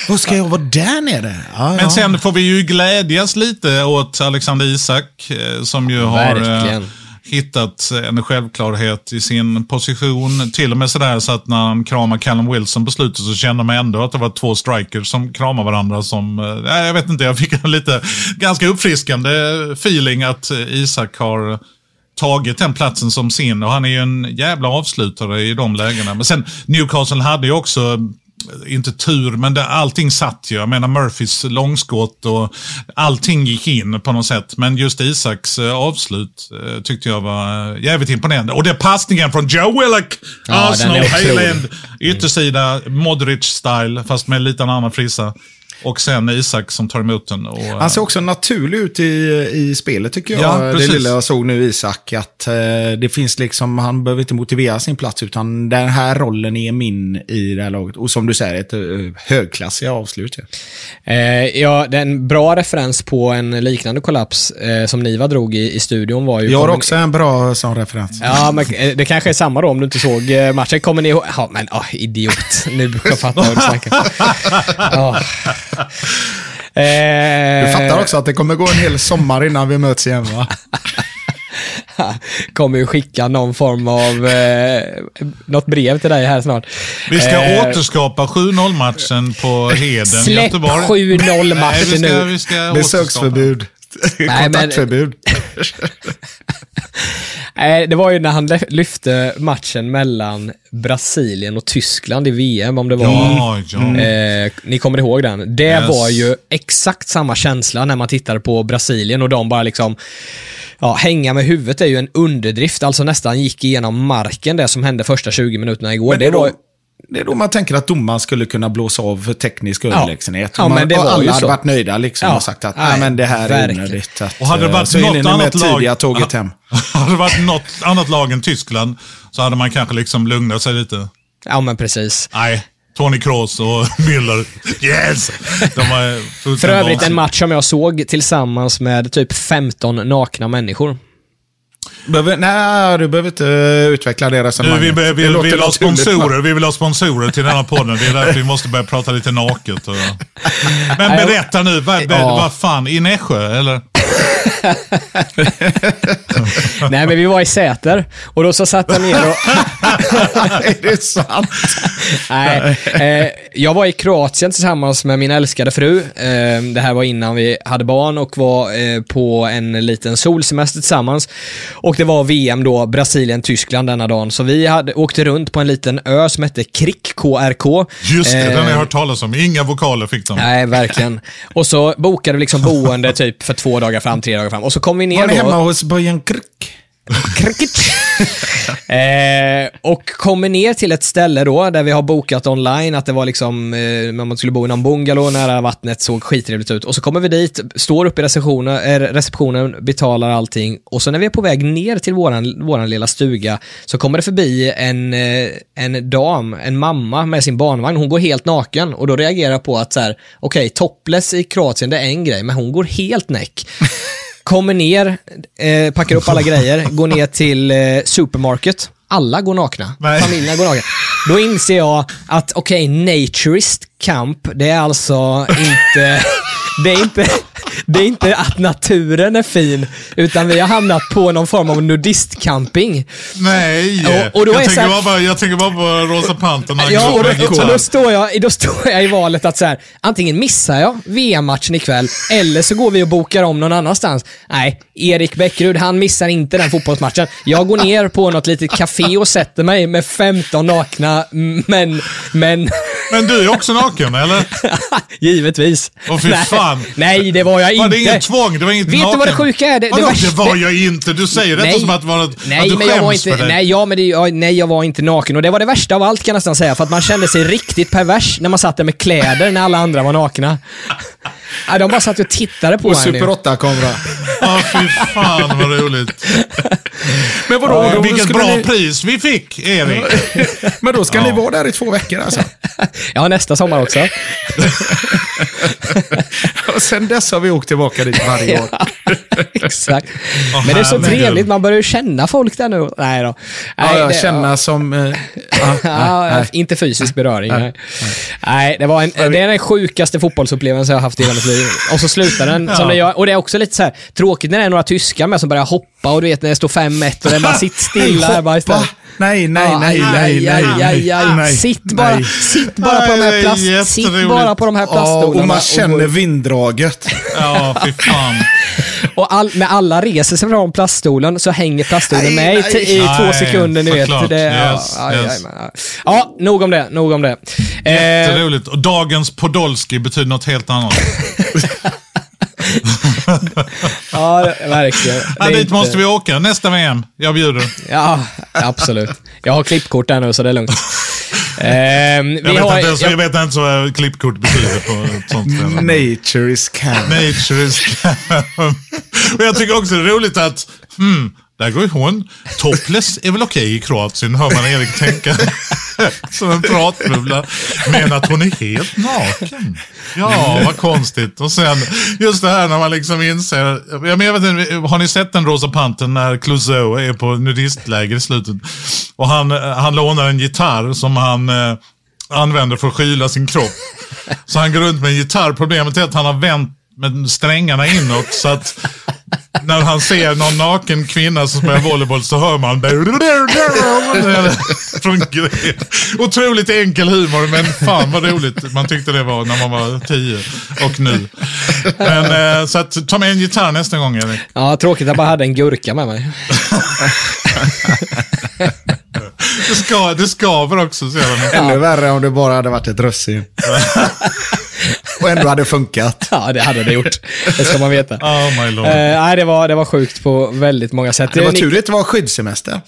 Vad ska jag vara där nere? Ja, Men ja. sen får vi ju glädjas lite åt Alexander Isak eh, som ju har... eh, Verkligen. hittat en självklarhet i sin position. Till och med sådär så att när han kramar Callum Wilson på slutet så kände man ändå att det var två strikers som kramar varandra som, eh, jag vet inte, jag fick en lite ganska uppfriskande feeling att Isak har tagit den platsen som sin och han är ju en jävla avslutare i de lägena. Men sen Newcastle hade ju också inte tur, men det, allting satt ju. Jag menar Murphys långskott och allting gick in på något sätt. Men just Isaks eh, avslut eh, tyckte jag var eh, jävligt imponerande. Och det passningen från Joe Willock, Ja, Arsenal. Highland, yttersida, Modric-style, fast med lite annan frissa. Och sen Isak som tar emot den. Och, Han ser också naturlig ut i, i spelet tycker jag. Ja, det precis. lilla jag såg nu Isak. Att eh, det finns liksom, han behöver inte motivera sin plats utan den här rollen är min i det här laget. Och som du säger, ett uh, högklassiga avslut. Ja. Eh, ja, det är en bra referens på en liknande kollaps eh, som Niva drog i, i studion var ju... Jag har kommer- också en bra sån referens. Ja, men eh, det kanske är samma då om du inte såg eh, matchen. Kommer ni ihåg? Ja, men ah, idiot. Nu jag fattar vad du snackar. Ja. <laughs> Eh, Du fattar också att det kommer gå en hel sommar innan vi möts igen va? <laughs> kommer ju skicka någon form av eh, något brev till dig här snart. Vi ska Eh, återskapa 7-0-matchen på Heden i Släpp Göteborg. 7-0 Nej, vi matchen ska, nu. vi ska Besöksförbud. <laughs> men- Kontaktförbud. <laughs> Nej, det var ju när han lyfte matchen mellan Brasilien och Tyskland i VM, om det var... Ja, ja. Eh, ni kommer ihåg den? Det Yes. var ju exakt samma känsla när man tittade på Brasilien och de bara liksom Ja, hänga med huvudet är ju en underdrift, alltså nästan gick igenom marken det som hände första 20 minuterna igår. Men det, Det var, då, det är då man tänker att domaren skulle kunna blåsa av för teknisk överlägsenhet. Ja, Och man, men det och var alla hade så. varit nöjda liksom Ja. och sagt att Nej, men det här är verkligen. onödigt. Att, Och hade det eh, varit så är något ni med annat lag... tidiga tåget <laughs> hem. hade det varit något annat lag än Tyskland så hade man kanske liksom lugnat sig lite. ja men precis. Nej, Tony Kroos och <laughs> Müller. Yes! De var fullständigt För övrigt en match som jag såg tillsammans med typ 15 nakna människor. Behöver, nej, du behöver inte eh, utveckla det resonemanget. vi, vi, Det vi, vill ha sponsorer, vi vill ha sponsorer till denna podden. Det är därför vi måste börja prata lite naket. Och... <laughs> Men berätta nu, vad, vad, Ja. vad fan, i Nässjö eller? <laughs> Nej men vi var i Säter och då så satt jag ner och... <laughs> är det sant? Nej, eh, jag var i Kroatien tillsammans med min älskade fru. Eh, det här var innan vi hade barn och var eh, på en liten solsemester tillsammans. Och det var VM då, Brasilien-Tyskland denna dagen. Så vi hade, åkte runt på en liten ö som hette Krik, KRK. Just det, Eh, den har jag hört talas om. Inga vokaler fick de. Nej, verkligen. Och så bokade vi liksom boende typ för två dagar fram, tre dagar fram. Och så kom vi ner Var ni då. hemma hos Bojan Krk? Eh, och kommer ner till ett ställe då, där vi har bokat online, att det var liksom, eh, man skulle bo i någon bungalow nära vattnet, såg skittrevligt ut. Och så kommer vi dit, står uppe i receptionen, eh, receptionen, betalar allting. Och så när vi är på väg ner till våran, våran lilla stuga, så kommer det förbi en, eh, en dam, en mamma med sin barnvagn. Hon går helt naken och då reagerar jag på att så här, okej, topless i Kroatien, det är en grej, men hon går helt näck. Kommer ner, eh, packar upp alla grejer, <laughs> går ner till eh, supermarket. Alla går nakna. Nej. Familjerna går nakna. Då inser jag att, okej, naturist camp, det är alltså inte... <laughs> Det är inte... Det är inte att naturen är fin, utan vi har hamnat på någon form av nudistcamping. Nej! Och- och då jag, är tänker här- bara, jag tänker bara på Rosa Pantern. Ja, och då, och då, står jag, då står jag i valet att så här, antingen missar jag VM-matchen ikväll, eller så går vi och bokar om någon annanstans. Nej, Erik Bäckrud, han missar inte den fotbollsmatchen. Jag går ner på något litet café och sätter mig med 15 nakna män, men Men du är också naken, eller? <laughs> givetvis. Åh, fy nej, fan. nej, det var jag Var inte. det inget tvång? Det var inget Vet du naken. vad det sjuka är? Det- det Vadå, värsta- det var jag inte. Du säger detta som att, var ett, nej, att du men jag var skäms inte, för det. nej, ja, men det, ja, nej, jag var inte naken. Och det var det värsta av allt kan jag nästan säga. För att man kände sig riktigt pervers när man satt där med kläder när alla andra var nakna. Ja, de bara satt och tittade på Och en. Super 8-kamera. <laughs> Ja, fy fan vad roligt. Men vadå? då Vilket bra ni, pris vi fick, Erik. <laughs> Men då ska Ja. ni vara där i två veckor alltså? <laughs> Ja, nästa sommar också. Och sen dess har vi åkt tillbaka dit varje år. Exakt. Åh, Men det är så trevligt, man börjar ju känna folk där nu. Nej då. Ja, Nej, jag det- känner som... eh, ja, Ja, nej, nej. inte fysisk beröring. Nej, nej det, var en, det är den sjukaste fotbollsupplevelsen jag har haft i hela mitt liv. Och så slutar den som Ja. det gör. Och det är också lite så här tråkigt när det är några tyskar med som börjar hoppa och du vet när det står 5-1 och den bara sitter stilla bara istället. Nej, nej, Ja, nej, nej, nej, nej. Sitt bara, nej. sitt bara på de här plast, sitt bara på de här Ja, plaststolarna. och man känner vinddraget. Ja, fy fan. <laughs> Och all, med alla reser sig från plaststolen så hänger plaststolen med i, i två sekunder, ni vet. Det, ja, Yes, ja, yes. ja, ja. ja, nog om det, nog om det. Eh, Jätteroligt. Och dagens Podolski betyder något helt annat. <laughs> <laughs> ja, det- verkligen. Ja, dit inte- måste vi åka. Nästa VM. Jag bjuder. Ja, absolut. Jag har klippkort där nu så det är lugnt. Ehm, vi Jag vet, har, inte, jag jag, vet inte vad eh, klippkort betyder på ett sånt ställe. Nature is can. Nature is <laughs> Och jag tycker också det är roligt att, hmm, där går ju hon. Topless är väl okej i Kroatien, hör man Erik tänka. <laughs> Som en pratbubbla. Men att hon är helt naken. Ja, vad konstigt. Och sen, just det här när man liksom inser. Jag men jag vet inte, har ni sett den rosa panten när Clouseau är på nudistläger i slutet? Och han, han lånar en gitarr som han eh, använder för att skyla sin kropp. Så han går runt med en gitarr. Problemet är att han har vänt med strängarna inåt så att när han ser någon naken kvinna som spelar volleyboll så hör man från. Otroligt enkel humor men fan vad roligt man tyckte det var när man var tio och nu. Men, eh, så att, ta med en gitarr nästa gång Erik. ja, tråkigt att jag bara hade en gurka med mig. Det, ska, det skaver också. Ännu värre om det bara hade varit ett russin. <laughs> och ändå hade funkat. <laughs> Ja, det hade det gjort. Det ska man veta. <laughs> Oh my lord. Eh, nej, det var, det var sjukt på väldigt många sätt. Det var tur det var skyddssemester.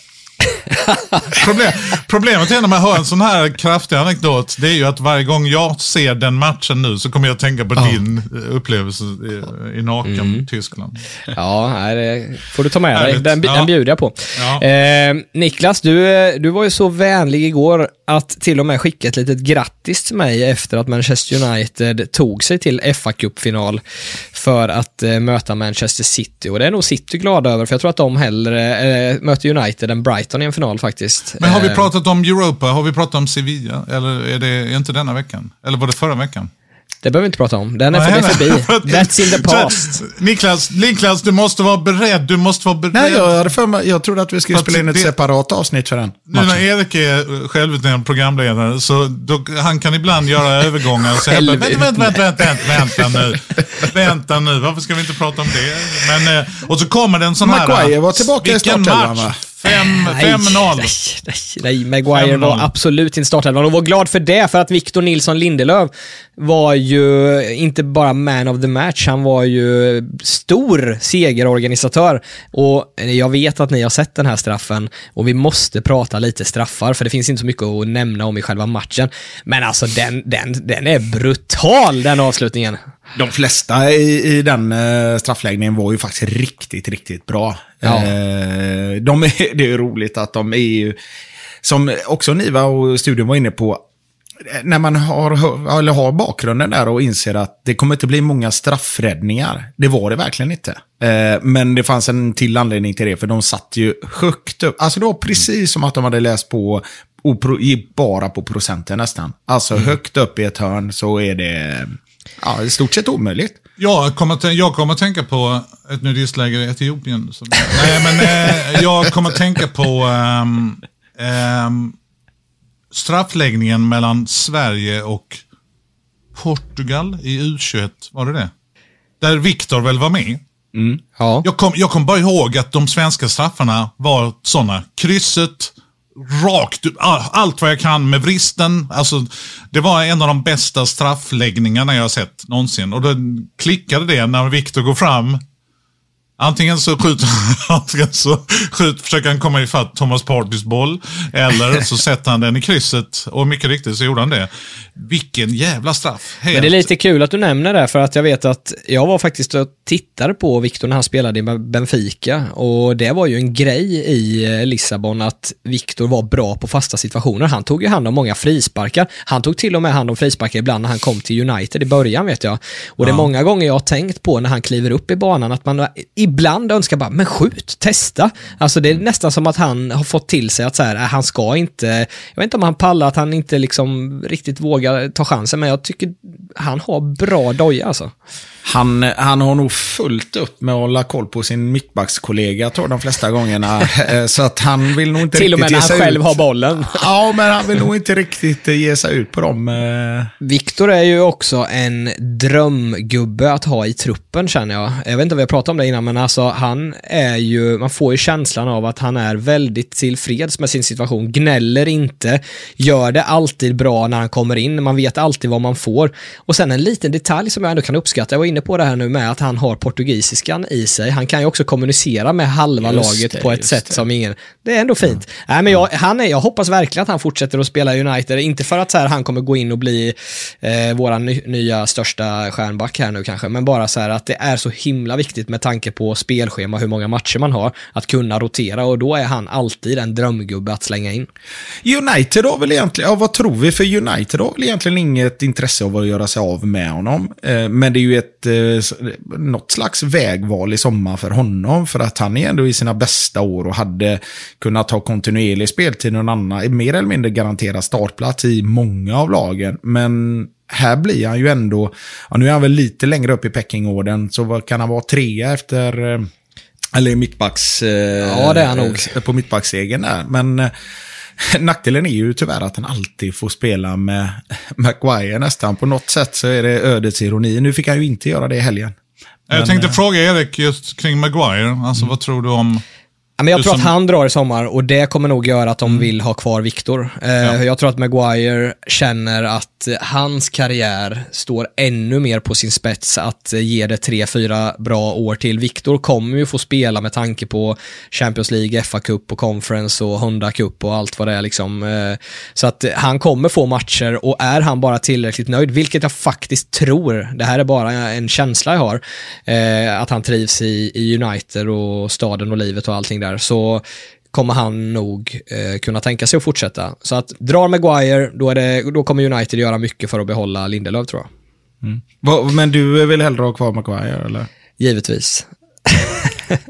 <laughs> Problem, problemet är när man hör en sån här kraftig anekdot, det är ju att varje gång jag ser den matchen nu så kommer jag att tänka på din eh, upplevelse i, i naken Mm. Tyskland. Ja, det får du ta med dig. Den, Ja. den bjuder jag på. Ja. Eh, Niklas, du, eh, du var ju så vänlig igår att till och med skicka ett litet grattis till mig efter att Manchester United tog sig till fa Cup-final för att eh, möta Manchester City. Och det är nog City glada över, för jag tror att de hellre eh, möter United än Brighton i en final faktiskt. Men har vi Eh, pratat om Europa? Har vi pratat om Sevilla? Eller är det inte denna veckan? Eller var det förra veckan? Det behöver vi inte prata om. Den är, Nej, för, det är nej. förbi. <laughs> That's in the past. Så, Niklas, Niklas, du måste vara beredd. Du måste vara beredd. Nej, jag, hade för mig, jag trodde att vi skulle Fast spela in ett det- separat avsnitt för den Nu när. Erik är självutnämnd programledare så då, han kan ibland göra övergångar och säga vänta, vänta, vänta, vänta, vänta, vänta nu. Vänta nu, varför ska vi inte prata om det? Men, eh, och så kommer det en sån här... Maguire var tillbaka i startelvan, va? Match? Fem- Nej, 5-0. Nej, nej, nej, Maguire 5-0. var absolut inte startelvan och var glad för det, för att Victor Nilsson Lindelöf var ju inte bara man of the match, han var ju stor segerorganisatör. Och jag vet att ni har sett den här straffen och vi måste prata lite straffar, för det finns inte så mycket att nämna om i själva matchen. Men alltså den, den, den är brutal, den avslutningen. De flesta i, i den eh, straffläggningen var ju faktiskt riktigt, riktigt bra. Ja. Eh, de är, <laughs> det är roligt att de är ju, som också Niva och studion var inne på, eh, när man har, eller har bakgrunden där och inser att det kommer inte bli många straffräddningar. Det var det verkligen inte. Eh, men det fanns en till anledning till det, för de satt ju högt upp. Alltså det var precis som att de hade läst på och pro, gick bara på procenten nästan. Alltså högt upp i ett hörn så är det ja, i stort sett omöjligt. Jag kommer, jag kommer att tänka på ett nudistläger i Etiopien. Så, nej, men eh, jag kommer att tänka på ehm, ehm, straffläggningen mellan Sverige och Portugal i U21. Var det det? Där Viktor väl var med. Ja. Jag kom, jag kom bara ihåg att de svenska straffarna var sådana. Krysset, rakt allt vad jag kan med vristen. Alltså, det var en av de bästa straffläggningarna jag har sett någonsin. Och då klickade det när Viktor går fram. Antingen så skjuter <laughs> antingen så skjut, försöker han komma ifatt Thomas Partys boll. Eller så sätter han den i krysset. Och mycket riktigt så gjorde han det. Vilken jävla straff. Helt. Men det är lite kul att du nämner det, för att jag vet att jag var faktiskt och tittade på Victor när han spelade i Benfica och det var ju en grej i eh, Lissabon att Victor var bra på fasta situationer. Han tog ju hand om många frisparkar. Han tog till och med hand om frisparkar ibland när han kom till United i början vet jag. Och det är många gånger jag har tänkt på när han kliver upp i banan att man ibland önskar bara, men skjut, testa. Alltså det är nästan som att han har fått till sig att så här, äh, han ska inte, jag vet inte om han pallar att han inte liksom riktigt vågar ta chansen, men jag tycker han har bra doja alltså. Han, han har nog fullt upp med att hålla koll på sin mittbackskollega, tror de flesta gångerna. <laughs> Eh, Så att han vill nog inte Till och med riktigt när ge han sig själv ut. har bollen. <laughs> Ja, men han vill nog inte riktigt eh, ge sig ut på dem. eh. Viktor är ju också en drömgubbe att ha i truppen känner jag. Jag vet inte om vi har pratat om det innan, men alltså han är ju, man får ju känslan av att han är väldigt tillfreds med sin situation, gnäller inte, gör det alltid bra när han kommer in, man vet alltid vad man får. Och sen en liten detalj som jag ändå kan uppskatta, jag var inne på det här nu med att han har portugisiskan i sig, han kan ju också kommunicera med halva Just laget det, på ett sätt det. som ingen, det är ändå fint. Nej men jag, han är, jag hoppas verkligen att han fortsätter att spela i United, inte för att så här, han kommer gå in och bli eh, våran ny, nya största stjärnback här nu kanske, men bara så här att det är så himla viktigt med tanke på spelschema, hur många matcher man har, att kunna rotera och då är han alltid en drömgubbe att slänga in. United har väl egentligen, ja vad tror vi? För United har väl egentligen inget intresse av att göra sig av med honom. Eh, Men det är ju ett, eh, s- något slags vägval i sommar för honom. För att han är ändå i sina bästa år och hade kunnat ha kontinuerlig speltid någon annan, mer eller mindre garanterad startplats i många av lagen. Men här blir han ju ändå, ja, nu är han väl lite längre upp i pecking-orden, så vad kan han vara trea efter, eh, eller mittbacks... eh, Ja, det är han nog. På mittbacksegen där. Men eh, <laughs> nackdelen är ju tyvärr att han alltid får spela med <laughs> Maguire nästan. På något sätt så är det ödets ironi. Nu fick han ju inte göra det i helgen. Jag Men, tänkte eh, fråga Erik just kring Maguire. Alltså vad tror du om... Ja, men jag tror att som- han drar i sommar och det kommer nog göra att de vill ha kvar Viktor. Eh, Jag tror att Maguire känner att hans karriär står ännu mer på sin spets att ge det tre, fyra bra år till. Viktor kommer ju få spela med tanke på Champions League, FA Cup och Conference och Honda Cup och allt vad det är liksom. Eh, Så att han kommer få matcher och är han bara tillräckligt nöjd, vilket jag faktiskt tror, det här är bara en känsla jag har, eh, att han trivs i, i United och staden och livet och allting där, så kommer han nog eh, kunna tänka sig att fortsätta. Så att drar Maguire, då, är det, då kommer United göra mycket för att behålla Lindelöf tror jag. vad- Men du vill hellre ha kvar Maguire eller? Givetvis. <laughs>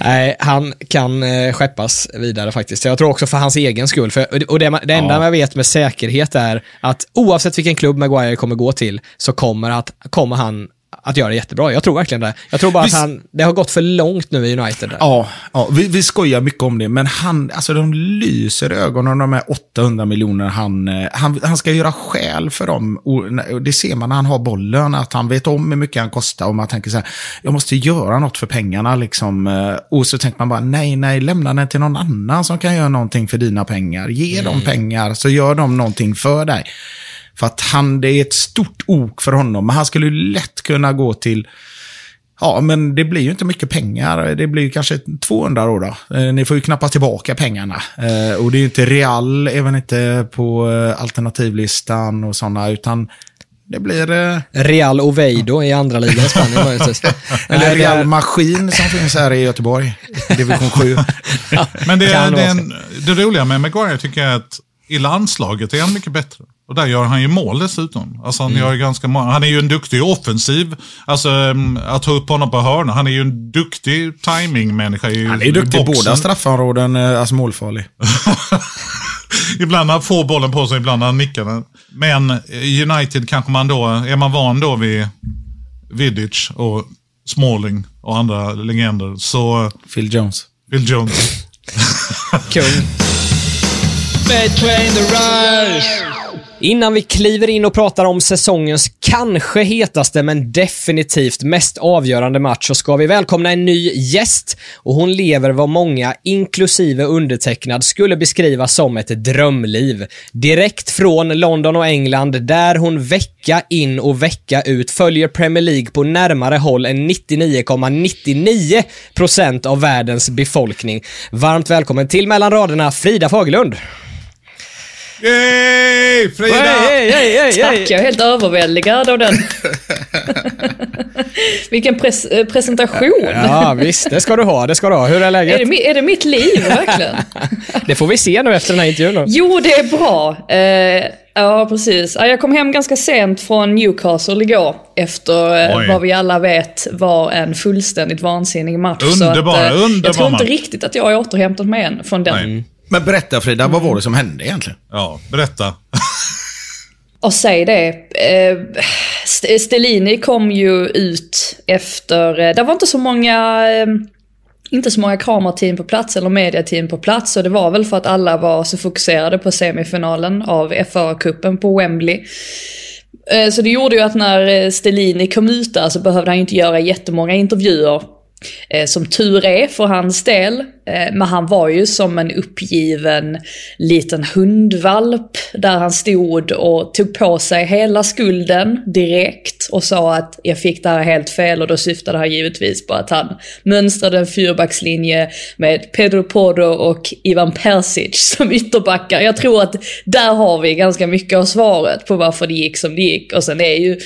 Nej, han kan eh, skeppas vidare faktiskt. Jag tror också för hans egen skull. För, och det, det enda Ja. jag vet med säkerhet är att oavsett vilken klubb Maguire kommer gå till så kommer, att, kommer han att göra det jättebra. Jag tror verkligen det. Jag tror bara Visst- att han, det har gått för långt nu i United. Där. Ja, ja vi, vi skojar mycket om det, men han, alltså de lyser i ögonen de här 800 miljoner han, eh, han, han ska göra skäl för dem. Och det ser man när han har bollen, att han vet om hur mycket han kostar och man tänker så här, jag måste göra något för pengarna liksom. Eh, Och så tänker man bara, nej, nej, lämna den till någon annan som kan göra någonting för dina pengar. Ge dem pengar så gör de någonting för dig. För att han, det är ett stort ok för honom, men han skulle ju lätt kunna gå till Ja, men det blir ju inte mycket pengar. Det blir ju kanske 200 då. då. Eh, Ni får ju knappast tillbaka pengarna. Eh, och det är ju inte Real, även inte på eh, alternativlistan och sådana, utan det blir... Real Oviedo i andra ligan i <laughs> Spanien eller Nej, det är- Real Maskin som finns här i Göteborg. Division 7. Men det, Kan det, är en, det roliga med Maguire tycker jag är att i landslaget är han mycket bättre. Och där gör han ju mål dessutom. Alltså han, gör ju ganska många, han är ju en duktig offensiv. Alltså um, att ta upp honom på hörna. Han är ju en duktig timing-människa i Han är ju duktig i båda straffområden, eh, alltså målfarlig. <laughs> Ibland när han får bollen på sig, ibland när han nickar den. Men eh, United kanske man då, är man van då vid Vidic och Smalling och andra legender så Phil Jones. Phil Jones. <laughs> Kung. Rise. Innan vi kliver in och pratar om säsongens kanske hetaste men definitivt mest avgörande match så ska vi välkomna en ny gäst och hon lever vad många, inklusive undertecknad, skulle beskriva som ett drömliv. Direkt från London och England där hon vecka in och vecka ut följer Premier League på närmare håll än 99,99% av världens befolkning. Varmt välkommen till mellan raderna Frida Fagerlund. Yay! Frida! Hej, hej, hej. Tack, jag är helt överväldigad av den. <laughs> Vilken pres eh, presentation. Ja, visst. Det ska du ha. Det ska du ha. Hur är Är, läget? det, mi- är det mitt liv verkligen? <laughs> Det får vi se nu efter den här intervjun. Då. Jo, det är bra. Eh, Ja, precis. Ja, Jag kom hem ganska sent från Newcastle igår. Efter eh, Oj. vad vi alla vet var en fullständigt vansinnig match. Underbar, så att, eh, underbar Jag tror inte riktigt att jag har återhämtat mig än från den. Nej. Men berätta Frida, vad var det som hände egentligen? Ja, berätta. <laughs> Och säg det. Eh, St- Stellini kom ju ut efter... Eh, det var inte så många... Eh, inte så många kamerateam på plats eller mediateam på plats och det var väl för att alla var så fokuserade på semifinalen av FA-cupen på Wembley. Eh, Så det gjorde ju att när eh, Stellini kom ut där så behövde han ju inte göra jättemånga intervjuer. Eh, som tur är för hans del. Eh, men han var ju som en uppgiven liten hundvalp. Där han stod och tog på sig hela skulden direkt. Och sa att jag fick det här helt fel. Och då syftade han givetvis på att han mönstrade en fyrbackslinje med Pedro Porro och Ivan Persic som ytterbackar. Jag tror att där har vi ganska mycket av svaret på varför det gick som det gick. Och sen är ju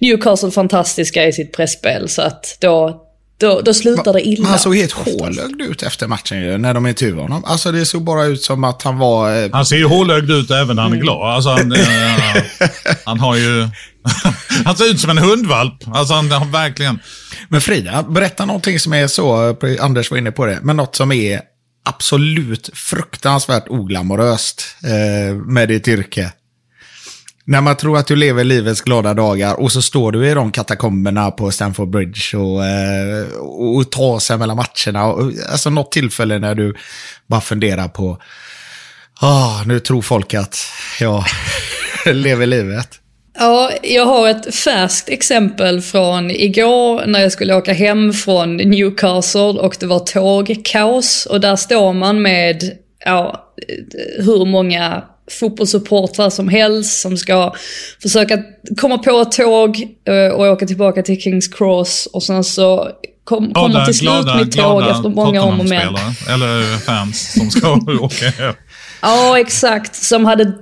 Newcastle fantastiska i sitt pressspel. Så att då, då, då slutar det illa. Han såg helt hålögd ut efter matchen ju, när de intervjuade honom. Alltså det såg bara ut som att han var... eh, Han ser ju hålögd ut även när han är glad. Alltså, han, eh, <laughs> han har ju... <laughs> Han ser ut som en hundvalp. Alltså han har verkligen... Men Frida, berätta någonting som är så, Anders var inne på det, men något som är absolut fruktansvärt oglamoröst eh, med ditt yrke. När man tror att du lever livets glada dagar och så står du i de katakomberna på Stamford Bridge och, eh, och, och tar sig mellan matcherna. Och, alltså något tillfälle när du bara funderar på, ah, nu tror folk att jag <laughs> lever livet. Ja, jag har ett färskt exempel från igår när jag skulle åka hem från Newcastle och det var tågkaos. Och där står man med, ja, hur många fotbollssupportrar som helst som ska försöka komma på ett tåg eh, och åka tillbaka till Kings Cross. Och sen så kom, kommer till slut mitt tåg efter många om och men. Eller fans som ska <laughs> åka hem. Ja, exakt. Som hade,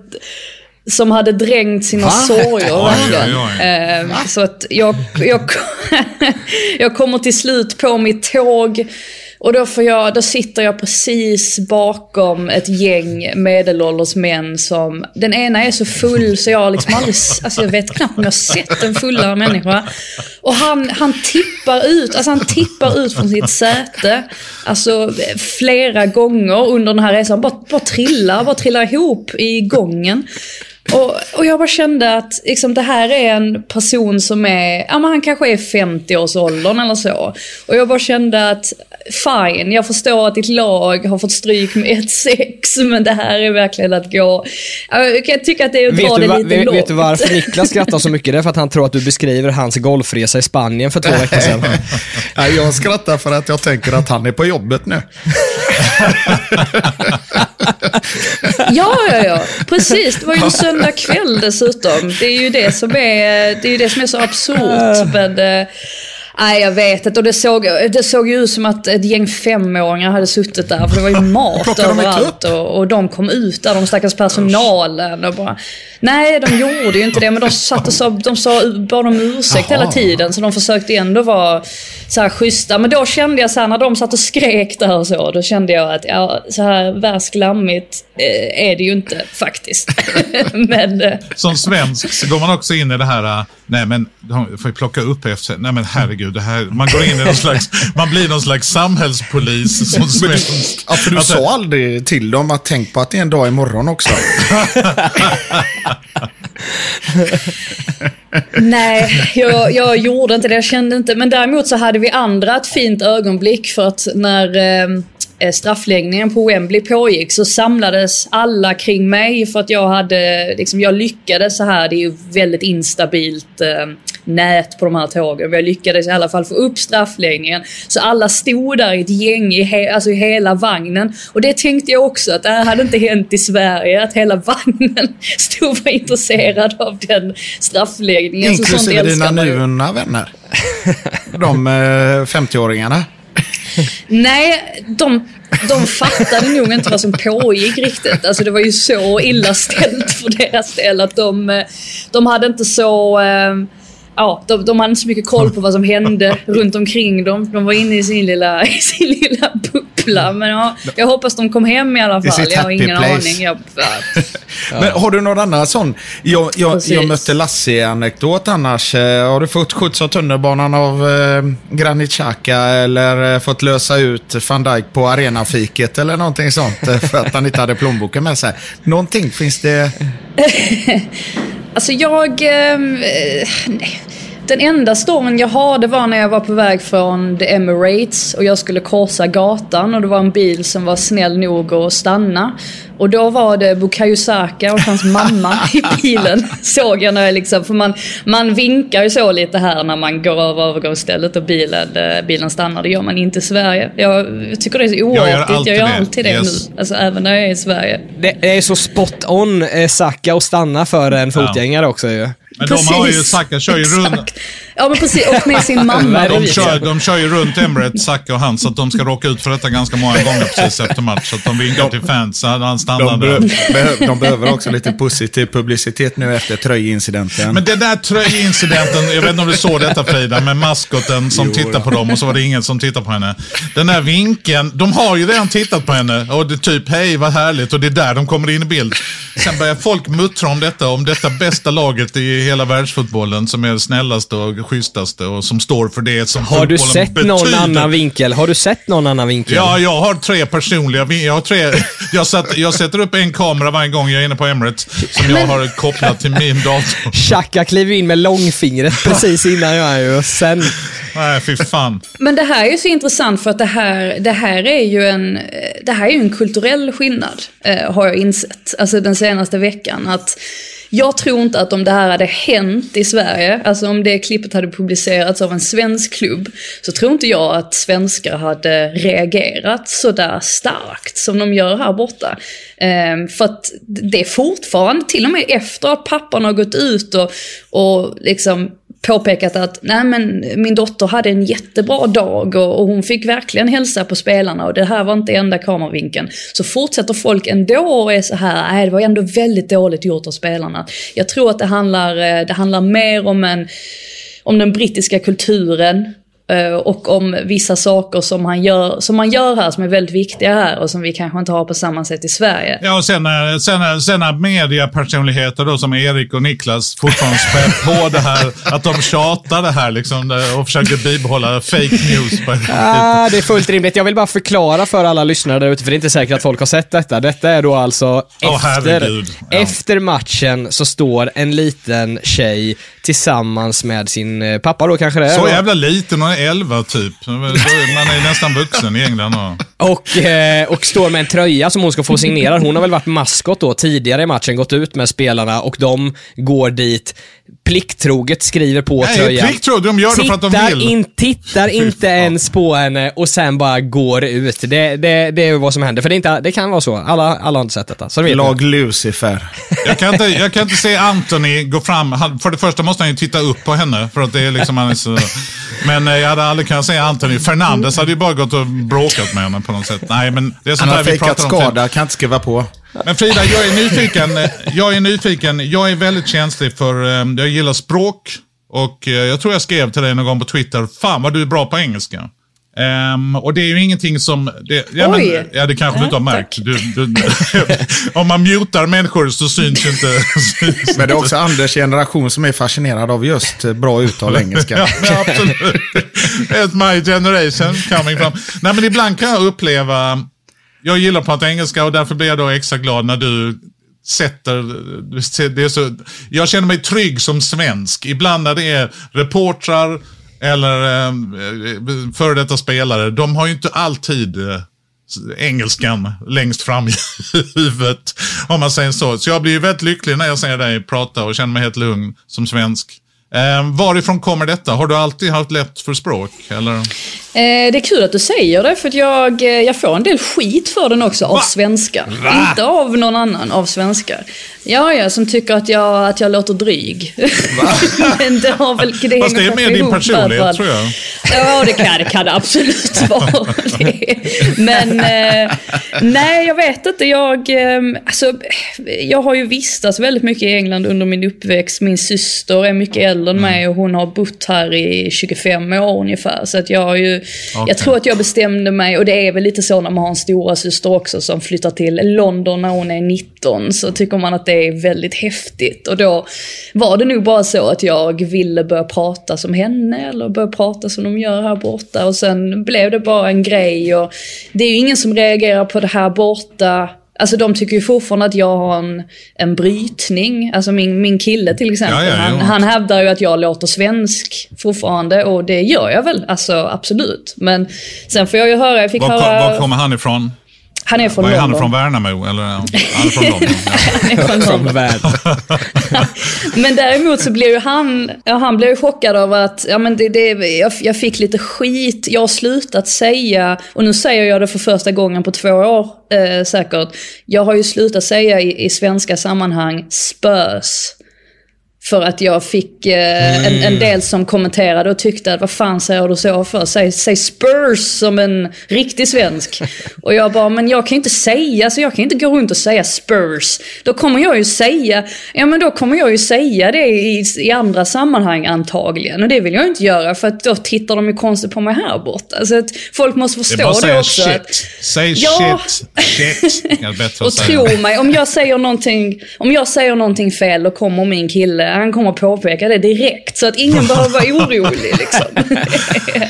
som hade drängt sina Va? sorger. Oj, verkligen. oj, oj. Eh, Så att jag, jag, <laughs> jag kommer till slut på mitt tåg. Och då, får jag, då sitter jag precis bakom ett gäng medelålders män som... Den ena är så full så jag har liksom aldrig... Alltså jag vet knappt om jag har sett en fullare människa. Och han, han tippar ut, alltså han tippar ut från sitt säte. Alltså flera gånger under den här resan. Bara, bara trillar, bara trillar ihop i gången. Och, och jag bara kände att liksom, det här är en person som är, ja men han kanske är 50-årsåldern eller så. Och jag bara kände att, fine, jag förstår att ditt lag har fått stryk med 1-6, men det här är verkligen att gå, jag kan tycka att det är att dra det lite vet, långt. vet du varför <laughs> Niklas skrattar så mycket? Det är för att han tror att du beskriver hans golfresa i Spanien för två veckor sedan. <laughs> Nej, jag skrattar för att jag tänker att han är på jobbet nu. <laughs> Ja, ja, ja. Precis. Det var ju en söndag kväll dessutom. Det är ju det som är, det är, det som är så absurt. Men, eh, nej, jag vet inte. Och det såg, det såg ju ut som att ett gäng femåringar hade suttit där. För det var ju <laughs> mat överallt. Och, och de kom ut där, de stackars personalen. Och bara, nej, de gjorde ju inte det. Men de <laughs> satt och sa, de sa, bad om ursäkt Jaha. hela tiden. Så de försökte ändå vara så här schyssta. Men då kände jag så här, när de satt och skrek där och så. Då kände jag att ja, så här värsklammigt eh, är det ju inte faktiskt. <laughs> men eh, Som svensk så går man också in i det här, äh, nej men de får ju plocka upp efter, nej men herregud, det här, man går in i någon slags, man blir någon slags samhällspolis som svensk. Ja, för du Alltså, sa aldrig till dem att tänk på att det är en dag imorgon också. <laughs> Nej, jag, jag gjorde inte det. Jag kände inte. Men däremot så hade vi andra ett fint ögonblick för att när eh, straffläggningen på Wembley pågick så samlades alla kring mig för att jag hade, liksom, jag lyckades så här. Det är ju väldigt instabilt eh, nät på de här tågen. Jag lyckades i alla fall få upp straffläggningen. Så alla stod där i ett gäng i, he, alltså i hela vagnen. Och det tänkte jag också att det här hade inte hänt i Sverige. Att hela vagnen <laughs> stod var intresserad av den straffläggningen. Inklusive dina man ju. nyvunna vänner. De eh, 50-åringarna. Nej, de, de fattade nog inte vad som pågick riktigt. Alltså det var ju så illa ställt för deras del att de, eh, de hade inte så... eh, ja, de, de hade inte så mycket koll på vad som hände <laughs> runt omkring dem. De var inne i sin lilla, <laughs> i sin lilla bubbla. Men ja, jag hoppas de kom hem i alla fall. Jag har ingen place. aning. Jag, <laughs> ja. Men har du någon annan sån? Jag, jag, jag mötte Lasse-anekdot annars. Eh, Har du fått skjuts av tunnelbanan av eh, Granit Xhaka eller eh, fått lösa ut van Dijk på arenafiket eller någonting sånt eh, för att han inte hade plånboken med sig? Någonting finns det? Alltså jag... Ehm, eh, nej den enda storyn jag har det var när jag var på väg från The Emirates och jag skulle korsa gatan och det var en bil som var snäll nog att stanna. Och då var det Bukayo Saka och hans mamma <laughs> i bilen. Såg jag när jag liksom, för man, man vinkar ju så lite här när man går över övergångsstället och bilen, eh, bilen stannar. Det gör man inte i Sverige. Jag tycker det är så oartigt. Jag gör alltid det Yes. nu. Alltså även när jag är i Sverige. Det är så spot on eh, Saka att stanna för en fotgängare också ju. Men de har ju, Precis. Saka kör ju runt. Ja men precis, och med sin mamma. <laughs> De kör, de kör ju runt Emirates, Saka och han, så att de ska råka ut för detta ganska många gånger precis efter match. Så att de vinkar till fans, så han stannat De, där. be, de behöver också lite positiv publicitet nu efter tröjincidenten. Men den där tröjincidenten, jag vet inte om du såg detta Frida, med maskoten som tittar på dem och så var det ingen som tittar på henne. Den där vinkeln, de har ju redan tittat på henne och det är typ hej vad härligt och det är där de kommer in i bild. Sen börjar folk muttra om detta, om detta bästa laget i hela världsfotbollen som är det snällaste och schysstaste och som står för det som Har du sett någon betyder. annan vinkel? Har du sett någon annan vinkel? Ja, jag har tre personliga. Jag, har tre, jag, satt, jag sätter upp en kamera varje gång jag är inne på Emirates som jag har kopplat till min dator. Xhaka kliver in med långfingret <laughs> precis innan jag ju och sen... Nej, fy fan. Men det här är ju så intressant för att det här, det här är ju en, det här är ju en kulturell skillnad, eh, har jag insett. Alltså den senaste veckan. Att jag tror inte att om det här hade hänt i Sverige, alltså om det klippet hade publicerats av en svensk klubb, så tror inte jag att svenskar hade reagerat så där starkt som de gör här borta. Ehm, för att det är fortfarande, till och med efter att pappan har gått ut och, och liksom påpekat att nej men min dotter hade en jättebra dag och, och hon fick verkligen hälsa på spelarna och det här var inte enda kameravinkeln. Så fortsätter folk ändå och är så här, nej det var ändå väldigt dåligt gjort av spelarna. Jag tror att det handlar, eh, det handlar mer om en om den brittiska kulturen och om vissa saker som, han gör, som man gör här som är väldigt viktiga här och som vi kanske inte har på samma sätt i Sverige. Ja, och sen, när- sen, när- sen när mediapersonligheter då som Erik och Niklas fortfarande spär på det här, att de tjatar det här liksom och försöker bibehålla fake news. På Ah, det är fullt rimligt. Jag vill bara förklara för alla lyssnare där ute, för det är inte säkert att folk har sett detta. Detta är då alltså Åh, efter. Ja. efter matchen så står en liten tjej tillsammans med sin eh, pappa då kanske det är. Så jävla liten, hon 11 typ. Man är nästan vuxen i England. Och... Och, eh, och står med en tröja som hon ska få signerad. Hon har väl varit maskot då tidigare i matchen, gått ut med spelarna och de går dit plikttroget skriver på Nej, tröjan. plikttroget, de gör det för att de vill. In, tittar inte ens på henne och sen bara går ut. Det, det, det är vad som händer. För det, inte, det kan vara så. Alla, alla har inte sett detta. Så det. Lag Lucifer. Jag kan, inte, jag kan inte se Anthony gå fram. Han, för det första måste han ju titta upp på henne. För att det är liksom han är så, men eh, jag hade aldrig kunnat se Anthony. Fernandes hade ju bara gått och bråkat med henne på något sätt. Nej, men det är sånt Han har fejkat pratar om. skada, kan inte skriva på. Men Frida, jag är nyfiken. Jag är nyfiken. Jag är väldigt känslig för, eh, jag gillar språk. Och eh, jag tror jag skrev till dig någon gång på Twitter, fan vad du är bra på engelska. Ehm, och det är ju ingenting som... Det, ja, men, Oj. ja, det kanske du inte har märkt. Du, du, <laughs> om man mutar människor så syns ju inte... <laughs> syns Men det är också Anders generation som är fascinerad av just bra uttal <laughs> engelska. Ja, men absolut. It's my generation coming from. Nej, men ibland kan jag uppleva... Jag gillar att prata engelska och därför blir jag då extra glad när du sätter... Det är så, jag känner mig trygg som svensk. Ibland när det är reportrar eller eh, före detta spelare, de har ju inte alltid eh, engelskan längst fram i huvudet. Om man säger så. Så jag blir ju väldigt lycklig när jag ser dig prata och känner mig helt lugn som svensk. Eh, varifrån kommer detta? Har du alltid haft lätt för språk? Eller? Eh, det är kul att du säger det, för jag, eh, jag får en del skit för den också av svenskar. Inte av någon annan, av svenskar. Ja, ja, som tycker att jag, att jag låter dryg. <laughs> Men det har väl... Det Fast det är mer din personlighet att- tror jag. Ja, det kan det, kan absolut <laughs> vara. Det. Men eh, nej, jag vet inte. Jag, eh, alltså, jag har ju vistats väldigt mycket i England under min uppväxt. Min syster är mycket äldre än mig och hon har bott här i 25 år ungefär. Så att jag har ju, jag tror att jag bestämde mig, och det är väl lite så när man har en stora syster också som flyttar till London när hon är 19, så tycker man att det är väldigt häftigt. Och då var det nog bara så att jag ville börja prata som henne eller börja prata som de gör här borta. Och sen blev det bara en grej och det är ju ingen som reagerar på det här borta. Alltså de tycker ju fortfarande att jag har en, en brytning. Alltså min, min kille till exempel, Ja, ja, han, han hävdar ju att jag låter svensk fortfarande och det gör jag väl, alltså absolut. Men sen får jag ju höra, jag fick Var, höra... var kommer han ifrån? Han är från Var är han London. från Värnamo? Eller, han är från <laughs> London. Han är från London. <laughs> Men däremot så blev ju han, ja, han blev ju chockad av att, ja men det, det, jag, jag fick lite skit, jag har slutat säga, och nu säger jag det för första gången på två år eh, säkert, jag har ju slutat säga i, i svenska sammanhang spös. För att jag fick eh, en, en del som kommenterade och tyckte att vad fan säger du så för? Säg, säg Spurs som en riktig svensk. <laughs> Och jag bara, men jag kan inte säga, så jag kan inte gå runt och säga Spurs. Då kommer jag ju säga, ja men då kommer jag ju säga det i, i andra sammanhang antagligen. Och det vill jag inte göra för att då tittar de ju konstigt på mig här borta. Så att folk måste Det är bara förstå det, också. shit. Att, Säg Ja. shit. Shit. Det <laughs> och tro mig, om jag säger någonting, om jag säger någonting fel, då kommer min kille, han kommer påpeka det direkt. Så att ingen <laughs> behöver vara orolig liksom.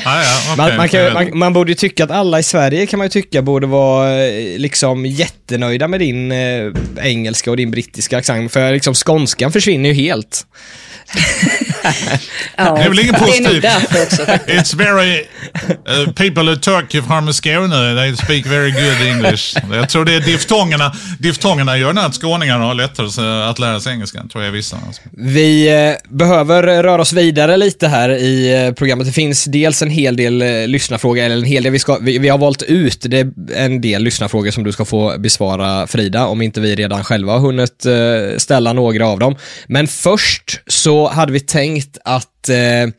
Ja. Man, man, kan, man, man borde ju tycka att alla i Sverige kan man ju tycka borde vara eh, liksom jättenöjda med din eh, engelska och din brittiska accent. För liksom skånskan försvinner ju helt. <laughs> Ja, Det är väl inget positivt. It's very... Uh, people who talk from Skåne, they speak very good English. Jag tror det är diftongerna. Diftongerna gör att skåningarna har lättare att lära sig engelska, tror jag vissa. Vi eh, behöver röra oss vidare lite här i eh, programmet. Det finns dels en hel del eh, lyssnarfrågor, eller en hel del, vi, ska, vi, vi har valt ut det är en del lyssnarfrågor som du ska få besvara Frida, om inte vi redan själva har hunnit ställa några av dem. Men först så hade vi tänkt att eh,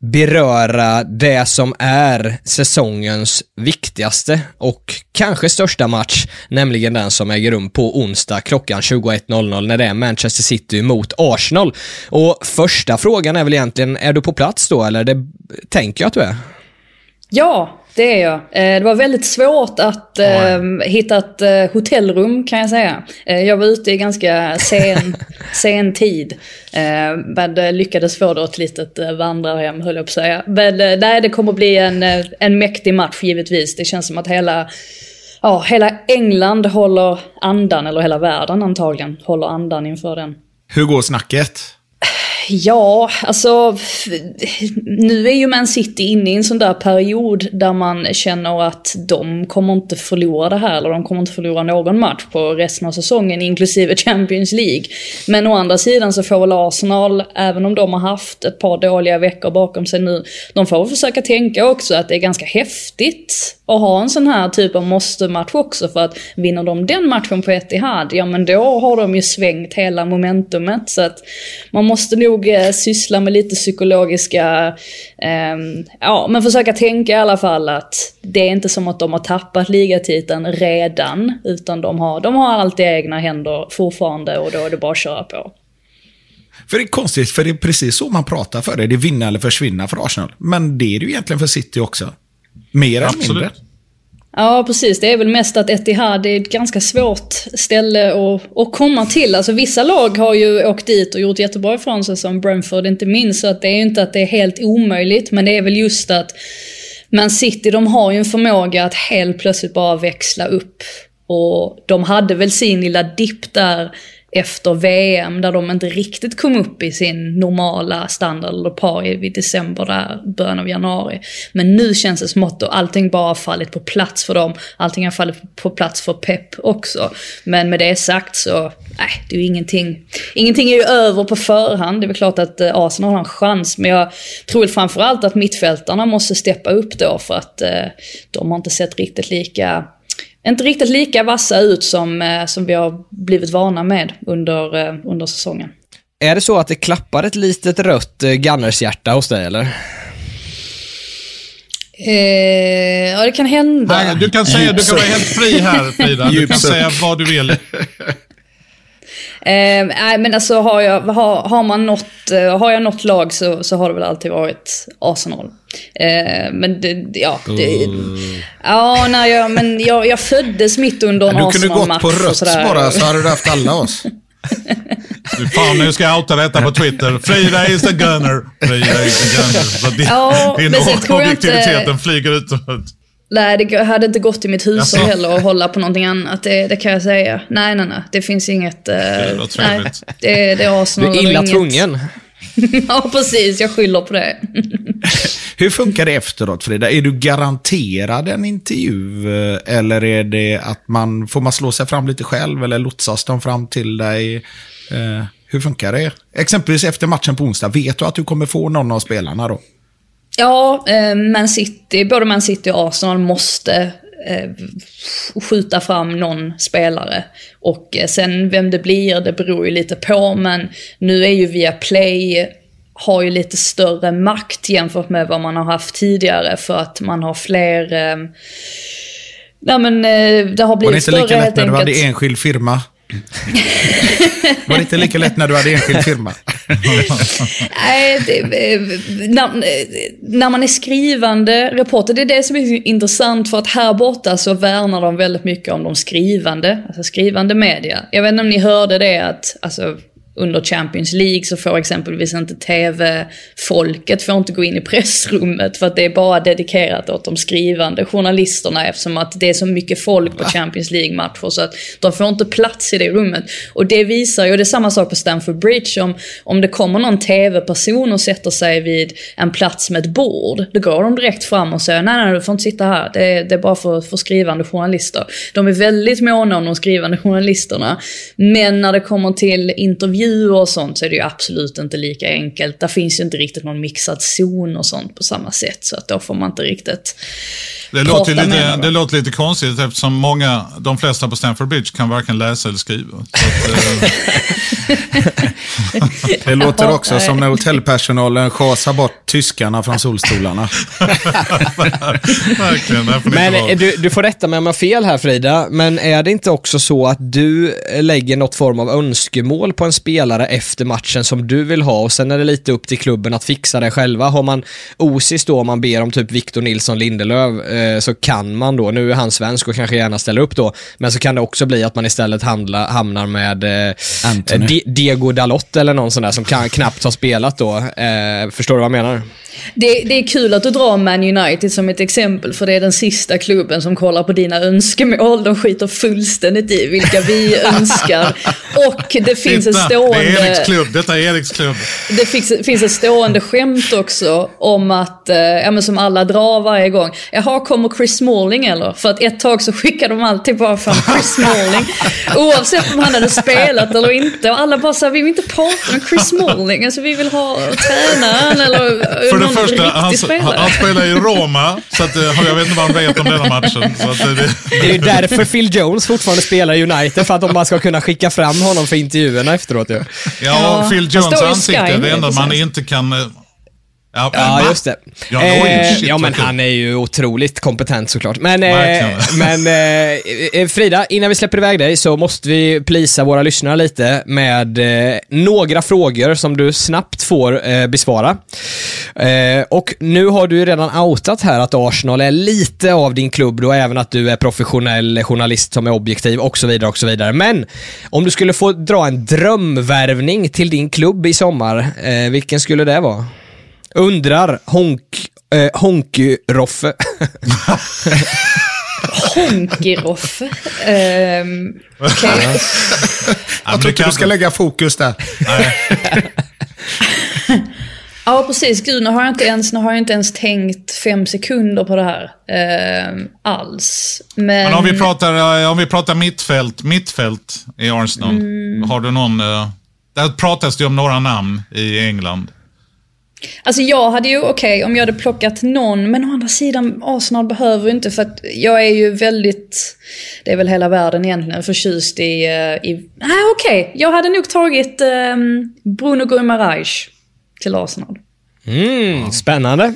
beröra det som är säsongens viktigaste och kanske största match, nämligen den som äger rum på onsdag klockan 21.00 när det är Manchester City mot Arsenal. Och första frågan är väl egentligen, är du på plats då eller det tänker jag att du är? Ja, det är jag. Eh, Det var väldigt svårt att eh, hitta ett eh, hotellrum kan jag säga. Eh, jag var ute i ganska sen, <laughs> sen tid. Men lyckades få då ett litet vandrarhem höll jag på att säga. Men nej, det kommer bli en, en mäktig match givetvis. Det känns som att hela, ja, hela England håller andan, eller hela världen antagligen, håller andan inför den. Hur går snacket? Ja, alltså nu är ju Man City inne i en sån där period där man känner att de kommer inte förlora det här, eller de kommer inte förlora någon match på resten av säsongen, inklusive Champions League. Men å andra sidan så får väl Arsenal, även om de har haft ett par dåliga veckor bakom sig nu, de får väl försöka tänka också att det är ganska häftigt att ha en sån här typ av måste-match också, för att vinner de den matchen på Etihad, ja men då har de ju svängt hela momentumet. Så att man måste nog eh, syssla med lite psykologiska, ehm, ja men försöka tänka i alla fall att det är inte som att de har tappat ligatiteln redan, utan de har, de har allt i egna händer fortfarande och då är det bara att köra på. För det är konstigt, för det är precis så man pratar för det. Det är vinna eller försvinna för Arsenal. Men det är det ju egentligen för City också. Mer eller Absolut. mindre. Ja, precis. Det är väl mest att Etihad är ett ganska svårt ställe att, att komma till. Alltså vissa lag har ju åkt dit och gjort jättebra ifrån sig, som Brentford inte minst. Så att det är ju inte att det är helt omöjligt, men det är väl just att Man City, de har ju en förmåga att helt plötsligt bara växla upp. Och de hade väl sin lilla dipp där efter VM där de inte riktigt kom upp i sin normala standard eller par i december där, början av januari. Men nu känns det smått och allting bara har fallit på plats för dem. Allting har fallit på plats för Pep också. Men med det sagt så, nej, det är ju ingenting. Ingenting är ju över på förhand. Det är väl klart att Asien Arsenal har en chans, men jag tror väl framförallt att mittfältarna måste steppa upp då för att eh, de har inte sett riktigt lika inte riktigt lika vassa ut som, eh, som vi har blivit vana med under, eh, under säsongen. Är det så att det klappar ett litet rött eh, Gunners-hjärta hos dig eller? Eh, ja, det kan hända. Nej, du kan säga, du kan vara helt fri här Frida. Du kan säga vad du vill. Eh, nej, men alltså har, jag, har, har, man något, eh, har jag något lag så, så har det väl alltid varit Arsenal. Eh, men det, ja, det, ja nej, jag, men jag, jag föddes mitt under en Du kunde gått Arsenal-match på rött bara så hade du haft alla oss. Fan, nu ska jag outa detta på Twitter. Frida is the gunner. Frida is the gunner. Så din, Ja, din jag inte- objektiviteten flyger ut. Nej, det hade inte gått i mitt hushåll Jaså? heller att hålla på någonting annat. Det, det kan jag säga. Nej, nej, nej. Det finns inget... Eh, vad nej, det, det är Du Arsenal är och illa inget... tvungen. <laughs> ja, precis. Jag skyller på det. <laughs> Hur funkar det efteråt Frida? Är du garanterad en intervju? eh, Eller är det att man får man slå sig fram lite själv? Eller lotsas de fram till dig? Eh, hur funkar det? Exempelvis efter matchen på onsdag, vet du att du kommer få någon av spelarna då? Ja, eh, Man City, både Man City och Arsenal måste eh, skjuta fram någon spelare. Och eh, sen vem det blir, det beror ju lite på, men nu är ju via Play har ju lite större makt jämfört med vad man har haft tidigare för att man har fler... Eh, nej men det har Var blivit det inte lika större lätt helt när du hade enkelt. enskild firma? <laughs> Var det inte lika lätt när du hade enskild firma? <laughs> <laughs> Eh, när, eh, när man är skrivande reporter, det är det som är intressant för att här borta så värnar de väldigt mycket om de skrivande, alltså skrivande media. Jag vet inte om ni hörde det att, alltså under Champions League så får exempelvis inte TV-folket får inte gå in i pressrummet för att det är bara dedikerat åt de skrivande journalisterna eftersom att det är så mycket folk på Champions League-matcher så att de får inte plats i det rummet. Och det visar ju, det är samma sak på Stamford Bridge, om, om det kommer någon TV-person och sätter sig vid en plats med ett bord, då går de direkt fram och säger nej, nej, du får inte sitta här, det är, det är bara för, för skrivande journalister. De är väldigt måna om de skrivande journalisterna. Men när det kommer till intervjuer och sånt så är det ju absolut inte lika enkelt. Där finns ju inte riktigt någon mixad zon och sånt på samma sätt, så att då får man inte riktigt Det låter, lite, varandra. det låter lite konstigt eftersom många, de flesta på Stamford Bridge kan varken läsa eller skriva. Så att, eh, <laughs> Det låter också som när hotellpersonalen schasar bort tyskarna från solstolarna. <laughs> verkligen, det får Men eh, du, du får rätta mig om jag har fel här Frida, men är det inte också så att du lägger något form av önskemål på en spelare efter matchen som du vill ha och sen är det lite upp till klubben att fixa det själva. Har man Osis då, om man ber om typ Victor Nilsson Lindelöf, eh, så kan man då, nu är han svensk och kanske gärna ställer upp då, men så kan det också bli att man istället handla, hamnar med eh. Di- Diego Dalot eller någon sån där som kan, knappt har spelat då. Eh, förstår du vad jag menar? Det, det är kul att du drar Man United som ett exempel, för det är den sista klubben som kollar på dina önskemål. De skiter fullständigt i vilka vi <laughs> önskar. Och det finns ett Titta, stående... det är Eriks klubb. Detta är Eriks klubb. Det finns, finns ett stående skämt också om att, eh, ja men som alla drar varje gång. Jaha, kommer Chris Smalling eller? För att ett tag så skickar de alltid bara fram Chris Smalling. <laughs> Oavsett om han hade spelat eller inte. Och alla bara såhär, vi vill inte prata med Chris Smalling. Alltså vi vill ha tränaren eller För det någon första, riktig han, spelare. han spelar i Roma, så att, eh, jag vet inte vad han vet om denna matchen. Så att, eh, det, Det är ju därför Phil Jones fortfarande spelar i United, för att de bara ska kunna skicka fram honom för intervjuerna efteråt ju. ja, Ja, Phil Jones ansikte, det enda man inte kan... eh, Ja, Ja, just det. Ja, eh, shit, ja, men han är ju otroligt kompetent såklart. Men, eh, <laughs> men eh, eh, Frida, innan vi släpper iväg dig så måste vi plisa våra lyssnare lite med eh, några frågor som du snabbt får eh, besvara. Eh, och nu har du ju redan outat här att Arsenal är lite av din klubb då, även att du är professionell journalist som är objektiv och så vidare och så vidare. Men om du skulle få dra en drömvärvning till din klubb i sommar, eh, vilken skulle det vara? Undrar Honk, eh, Honky-Roffe. Honkiroff. Um, okay. <laughs> Ja, men Jag tror inte du ska lägga fokus där. <laughs> Ja, precis. Gud, nu har jag inte ens, nu har jag inte ens tänkt fem sekunder på det här. ehm, alls. Men... Men om vi pratar, eh, om vi pratar mittfält, mittfält i Arsenal. Mm. Har du någon... eh, Där pratas det om några namn i England. Alltså jag hade ju, okej, om jag hade plockat någon, men å andra sidan, Arsenal behöver ju inte för att jag är ju väldigt, det är väl hela världen egentligen, förtjust i, eh, i nej okej, jag hade nog tagit ehm, Bruno Guimaraes till Arsenal. Mm, spännande.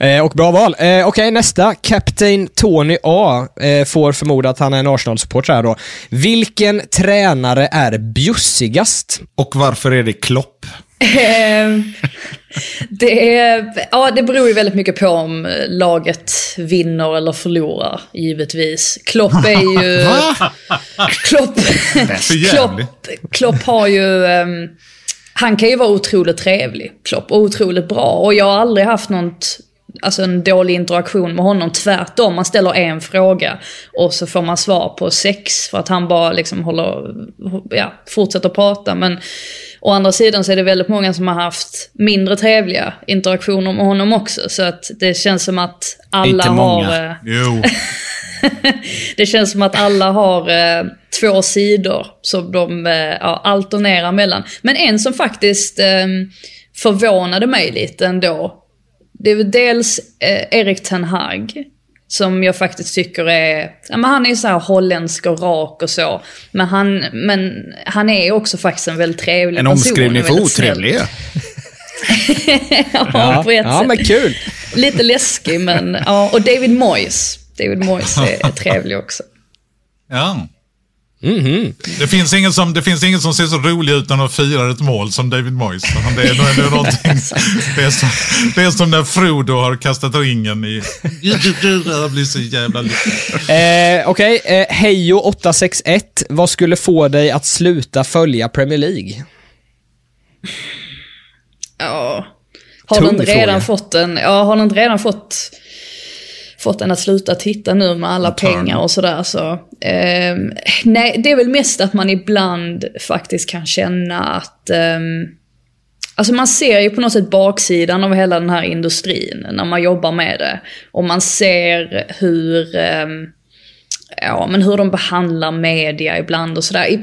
Eh, och bra val. Eh, Okej, nästa. Captain Tony A. Eh, får förmoda att han är en Arsenal-supporter här då. Vilken tränare är bjussigast? Och varför är det Klopp? Ehm, det, är, ja, det beror ju väldigt mycket på om laget vinner eller förlorar, givetvis. Klopp är ju... <laughs> Klopp. Klopp, Klopp har ju... ehm, han kan ju vara otroligt trevlig, Klopp, och otroligt bra. Och jag har aldrig haft något, alltså en dålig interaktion med honom. Tvärtom, man ställer en fråga och så får man svar på sex för att han bara liksom håller, ja, fortsätter prata. Men å andra sidan så är det väldigt många som har haft mindre trevliga interaktioner med honom också. Så att det känns som att alla Inte många. har... eh, Jo. <laughs> det känns som att alla har eh, två sidor som de eh, ja, alternerar mellan. Men en som faktiskt eh, förvånade mig lite ändå. Det är väl dels eh, Erik Ten Hag. Som jag faktiskt tycker är, ja, men han är så här holländsk och rak och så. Men han, men han är också faktiskt en väldigt trevlig En person. omskrivning och för otrevlig. <laughs> ja, på ett ja sätt. men kul. Lite läskig men, ja. Och David Moyes. David Moyes är, är <laughs> trevlig också. Ja. Mhm. Det, finns ingen som, det finns ingen som ser så rolig ut när de firar ett mål som David Moyes. Han- Det är, <laughs> det är, någonting, det är, som, det är som när Frodo har kastat ringen i... Jag blir så jävla lycklig. Eh, Okej, eh, Hejo861. Vad skulle få dig att sluta följa Premier League? Ja. Har Tung den inte redan fråga. fått en, ja har den inte redan fått, fått en att sluta titta nu med alla pengar och sådär så. ehm, nej, det är väl mest att man ibland faktiskt kan känna att ehm, Alltså man ser ju på något sätt baksidan av hela den här industrin när man jobbar med det. Och man ser hur, ehm, ja, men hur de behandlar media ibland och sådär.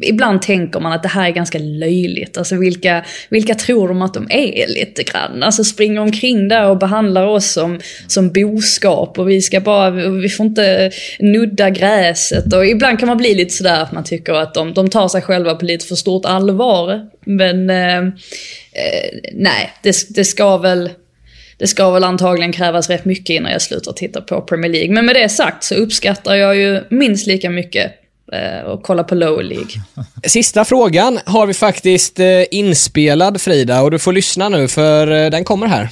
Ibland tänker man att det här är ganska löjligt. Alltså vilka, vilka tror de att de är lite grann? Alltså springer omkring där och behandlar oss som, som boskap och vi ska bara, vi får inte nudda gräset. Och ibland kan man bli lite sådär att man tycker att de, de tar sig själva på lite för stort allvar. Men eh, eh, nej, det, det ska väl det ska väl antagligen krävas rätt mycket innan jag slutar titta på Premier League. Men med det sagt så uppskattar jag ju minst lika mycket och att kolla på Low League. <laughs> Sista frågan har vi faktiskt eh, inspelad Frida och du får lyssna nu för eh, den kommer här.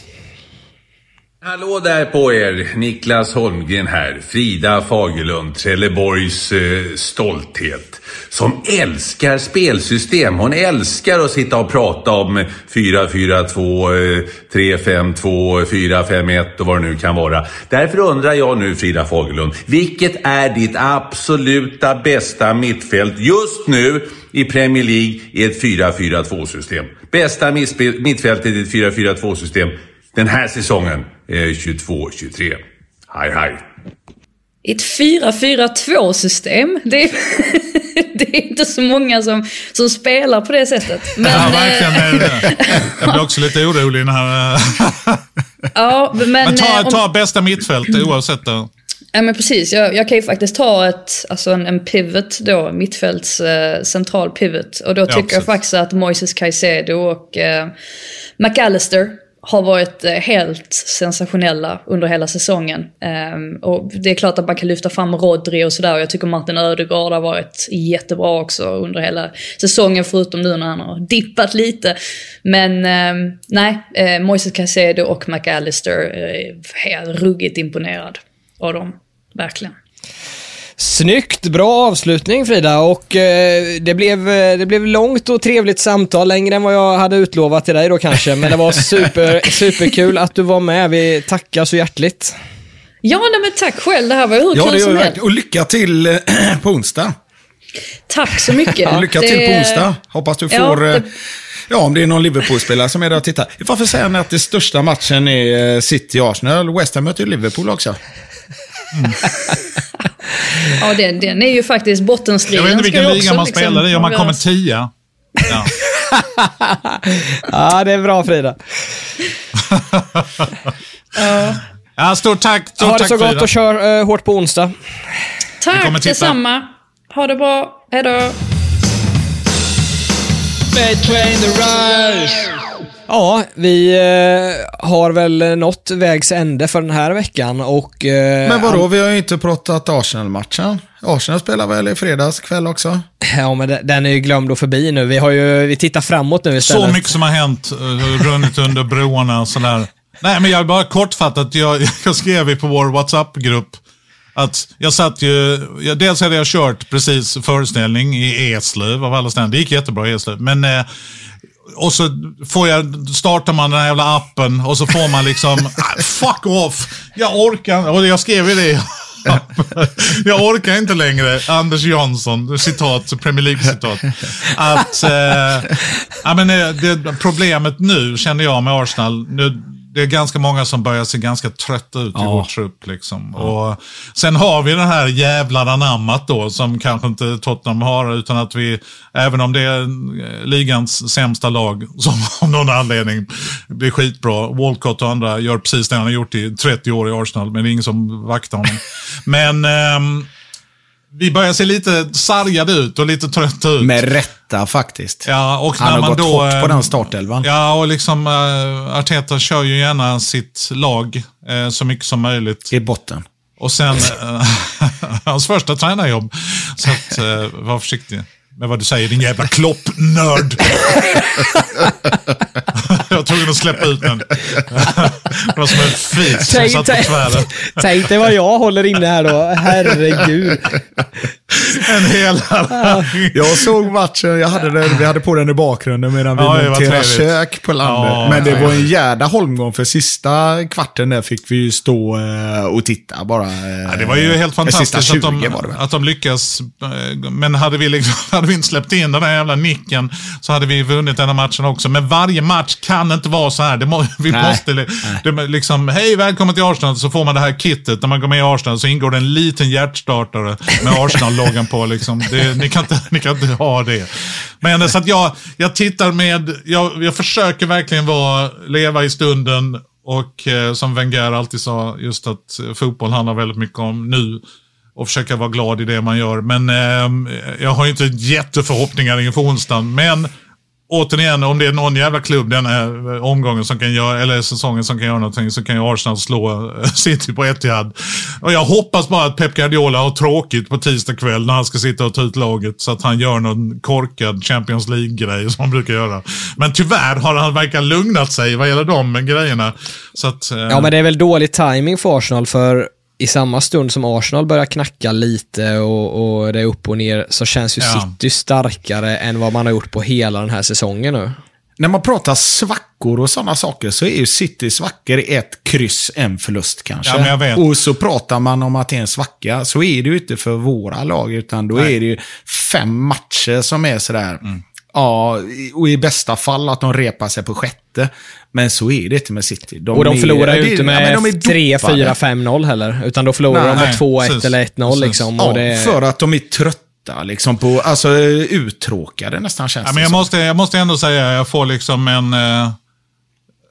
Hallå där på er! Niklas Holmgren här. Frida Fagerlund, Trelleborgs eh, stolthet. Som älskar spelsystem. Hon älskar att sitta och prata om 4-4-2, eh, 3-5-2, 4-5-1 och vad det nu kan vara. Därför undrar jag nu Frida Fagerlund. Vilket är ditt absoluta bästa mittfält just nu i Premier League i ett 4-4-2 system? Bästa mittfältet i ett 4-4-2 system den här säsongen, eh, 22-23. Hej hej! Ett 4-4-2 system, det är, <laughs> det är inte så många som, som spelar på det sättet. Men, Ja, eh, verkligen. Jag blir också lite orolig när... eh, <laughs> ja, men, Men ta, eh, om- ta bästa mittfält oavsett. eh. Ja men precis, jag, jag kan ju faktiskt ta ett, alltså en, en pivot då, mittfälts eh, central pivot. Och då tycker jag precis. faktiskt att Moises Caicedo och eh, McAllister har varit eh, helt sensationella under hela säsongen. Ehm, och det är klart att man kan lyfta fram Rodri och sådär. Jag tycker Martin Ödegaard har varit jättebra också under hela säsongen. Förutom nu när han har dippat lite. Men ehm, nej, eh, Moises Caicedo och McAllister eh, är ruggigt imponerad av dem. Verkligen. Snyggt, bra avslutning Frida och eh, det, blev, eh, det blev långt och trevligt samtal, längre än vad jag hade utlovat till dig då kanske, men det var <laughs> super, superkul att du var med. Vi tackar så hjärtligt. Ja, nej, men tack själv. Det här var hur Ja, kul som jag helst. Och lycka till eh, <clears throat> på onsdag. Tack så mycket. Lycka Det- till på onsdag. Hoppas du Ja, får... eh, det- Ja, om det är någon Liverpool-spelare som är där och tittar. Varför säger ni att det största matchen är eh, City-Arsenal? West Ham möter ju Liverpool också. Ja, den, den är ju faktiskt bottenstriden. Jag vet inte vilken liga man liksom spelar i, om man kommer tia. Ja. <laughs> Ja, det är bra Frida. Ja, stort tack. Stort Ha det tack så gott Frida. och kör eh, hårt på onsdag. Tack detsamma. Ha det bra. Hej då. Between the rise. Ja, vi eh, har väl nått vägs ände för den här veckan och... Eh, Men vadå, vi har ju inte pratat Arsenal-matchen. Arsenal spelar väl i fredags kväll också? Ja, men de- den är ju glömd och förbi nu. Vi har ju, vi tittar framåt nu istället. Så mycket som har hänt, runnit under broarna och sådär. Nej, men jag bara kortfattat, jag, <laughs> jag skrev ju på vår WhatsApp-grupp att jag satt ju, jag, dels hade jag kört precis föreställning i Eslöv av alla ställen. Det gick jättebra i Eslöv. Men, eh, och så får jag, startar man den här jävla appen och så får man liksom, <laughs> ah, fuck off, jag orkar Och jag skrev ju det. jag orkar inte längre, Anders Jansson, citat, Premier League-citat. Att, eh, ja, men, eh, det, problemet nu känner jag med Arsenal, nu, det är ganska många som börjar se ganska trötta ut i vår trupp. Liksom. Och sen har vi den här jävla anammat då, som kanske inte Tottenham har, utan att vi, även om det är eh, ligans sämsta lag, <laughs> som av någon anledning blir skitbra. Walcott och andra gör precis det han har gjort i 30 år i Arsenal, men det är ingen som vaktar honom. <laughs> Men ehm, vi börjar se lite sargade ut och lite trötta ut. Med rätta faktiskt. Ja, och Han när har man gått då, hårt på eh, den startelvan. Ja, och liksom uh, Arteta kör ju gärna sitt lag eh, så mycket som möjligt. I botten. Och sen, <laughs> hans första tränarjobb. Så att, uh, var försiktig med vad du säger, din jävla kloppnörd. <laughs> jag var tvungen att släppa ut den. det var som en fis som Tänk, satt på tvären. tänk dig vad jag håller inne här då. Herregud. En hel Jag såg matchen, jag hade den, vi hade på den i bakgrunden medan vi Ja, monterade kök på landet. Ja, Men det ja. var en jävla holmgång för sista kvarten där fick vi ju stå eh, och titta bara. eh, Ja, det var ju helt fantastiskt Sista 20 att, de, var det väl. att de lyckas. eh, Men hade vi, liksom, <laughs> hade vi inte släppt in den här jävla nicken så hade vi vunnit den här matchen också. Men varje match kan inte vara så här. Det må, <laughs> vi Nej. måste li- det, liksom, hej välkommen till Arsenal. Så får man det här kittet. När man går med i Arsenal så ingår det en liten hjärtstartare med Arsenal-loggan på. Liksom. Det, ni, kan inte, <laughs> ni kan inte ha det. Men så att jag, jag tittar med, jag, jag försöker verkligen vara, leva i stunden och eh, som Wenger alltid sa, just att fotboll handlar väldigt mycket om nu och försöka vara glad i det man gör. Men eh, jag har ju inte jätteförhoppningar inför onsdagen. Men återigen, om det är någon jävla klubb den här eh, omgången som kan göra, eller säsongen som kan göra någonting, så kan ju Arsenal slå eh, <laughs> City på Etihad. Och jag hoppas bara att Pep Guardiola har tråkigt på tisdag kväll när han ska sitta och ta ut laget, så att han gör någon korkad Champions League-grej <laughs> som han brukar göra. Men tyvärr har han verkar lugnat sig vad gäller de grejerna. Så att, eh, Ja, men det är väl dålig timing för Arsenal, för i samma stund som Arsenal börjar knacka lite och, och det är upp och ner så känns ju Ja. City starkare än vad man har gjort på hela den här säsongen nu. När man pratar svackor och sådana saker så är ju City svackor ett kryss, en förlust kanske. Ja. Och så pratar man om att det är en svacka. Så är det ju inte för våra lag, utan då Nej. är det ju fem matcher som är sådär. Mm. Ja, och i bästa fall att de repar sig på sjätte. Men så är det inte med City. och de är- förlorar ju inte ja, med de är 3, dopade. 4, 5-0 heller. Utan då förlorar de Nej, med 2-1 precis, eller 1-0 precis. liksom. Ja, Och det, för att de är trötta, liksom på, alltså uttråkade nästan känns Ja, det men jag, som. måste, jag måste ändå säga jag får liksom en eh,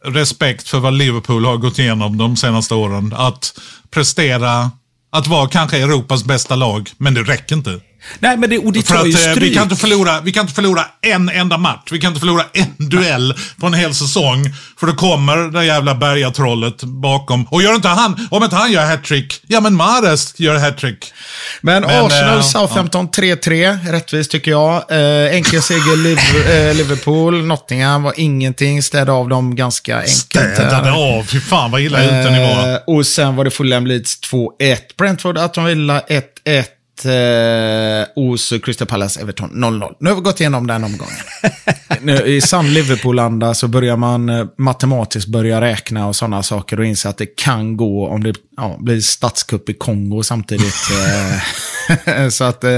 respekt för vad Liverpool har gått igenom de senaste åren. Att prestera, att vara kanske Europas bästa lag, men det räcker inte. Nej, men det, och det För tar ju att eh, stryk. vi kan, inte förlora, vi kan inte förlora en enda match. Vi kan inte förlora en duell på en hel säsong. För då kommer det jävla bergatrollet bakom. Och gör inte han, om inte han gör hattrick, ja men Mahrez gör hattrick. Men, Men, Arsenal, eh, Southampton 3-3, rättvist tycker jag. Eh, enkel seger <laughs> eh, Liverpool, Nottingham var ingenting, städade av dem ganska enkelt. Städade här. av, fy fan vad illa ute ni var. Eh, och sen var det Fulham Leeds 2-1. Brentford, Aston Villa 1-1. Eh, hos Crystal Palace Everton 0-0. Nu har vi gått igenom den omgången. <laughs> nu, I sann Liverpool-anda så börjar man eh, matematiskt börja räkna och sådana saker och inse att det kan gå om det ja, blir statskupp i Kongo samtidigt. <laughs> eh, <laughs> så att, eh,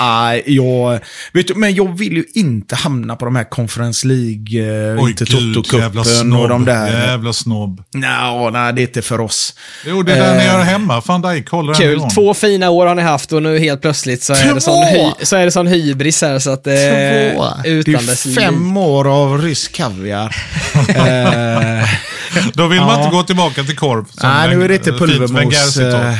nej, jag, vet du, men jag vill ju inte hamna på de här Conference League, eh, Oj inte Toto-cupen och de där. Jävla snobb. Nå, nej, det är inte för oss. Jo, det är den ni Eh, gör hemma. Van Dijk håller Kul. Två fina år har ni haft och nu helt plötsligt så är det sån, hy, så är det sån hybris här så att är Två. utan det dess är fem år av rysk kaviar. <laughs> Då vill man Ja. inte gå tillbaka till korv. nej, nu är det inte pulvermos. Eh,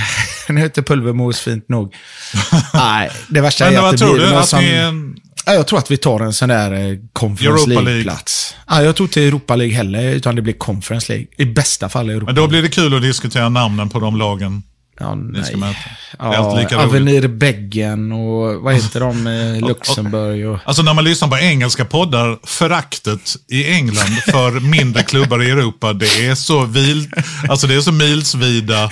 <laughs> nu är inte pulvermos fint nog. <laughs> nej, det värsta Men är att det tror blir du? någon Att som... ni. Ja, jag tror att vi tar en sån där eh, Conference League. League-plats. Ja, jag tror inte Europa League heller, utan det blir Conference League. I bästa fall Europa Men då blir det kul att diskutera namnen på de lagen Ja, ni ska nej. möta. Ja, lika roligt. Avenir Beggen och vad <laughs> heter de? eh, Luxemburg och... Alltså när man lyssnar på engelska poddar, föraktet i England för mindre klubbar i Europa, det är så vil, alltså det är så milsvida.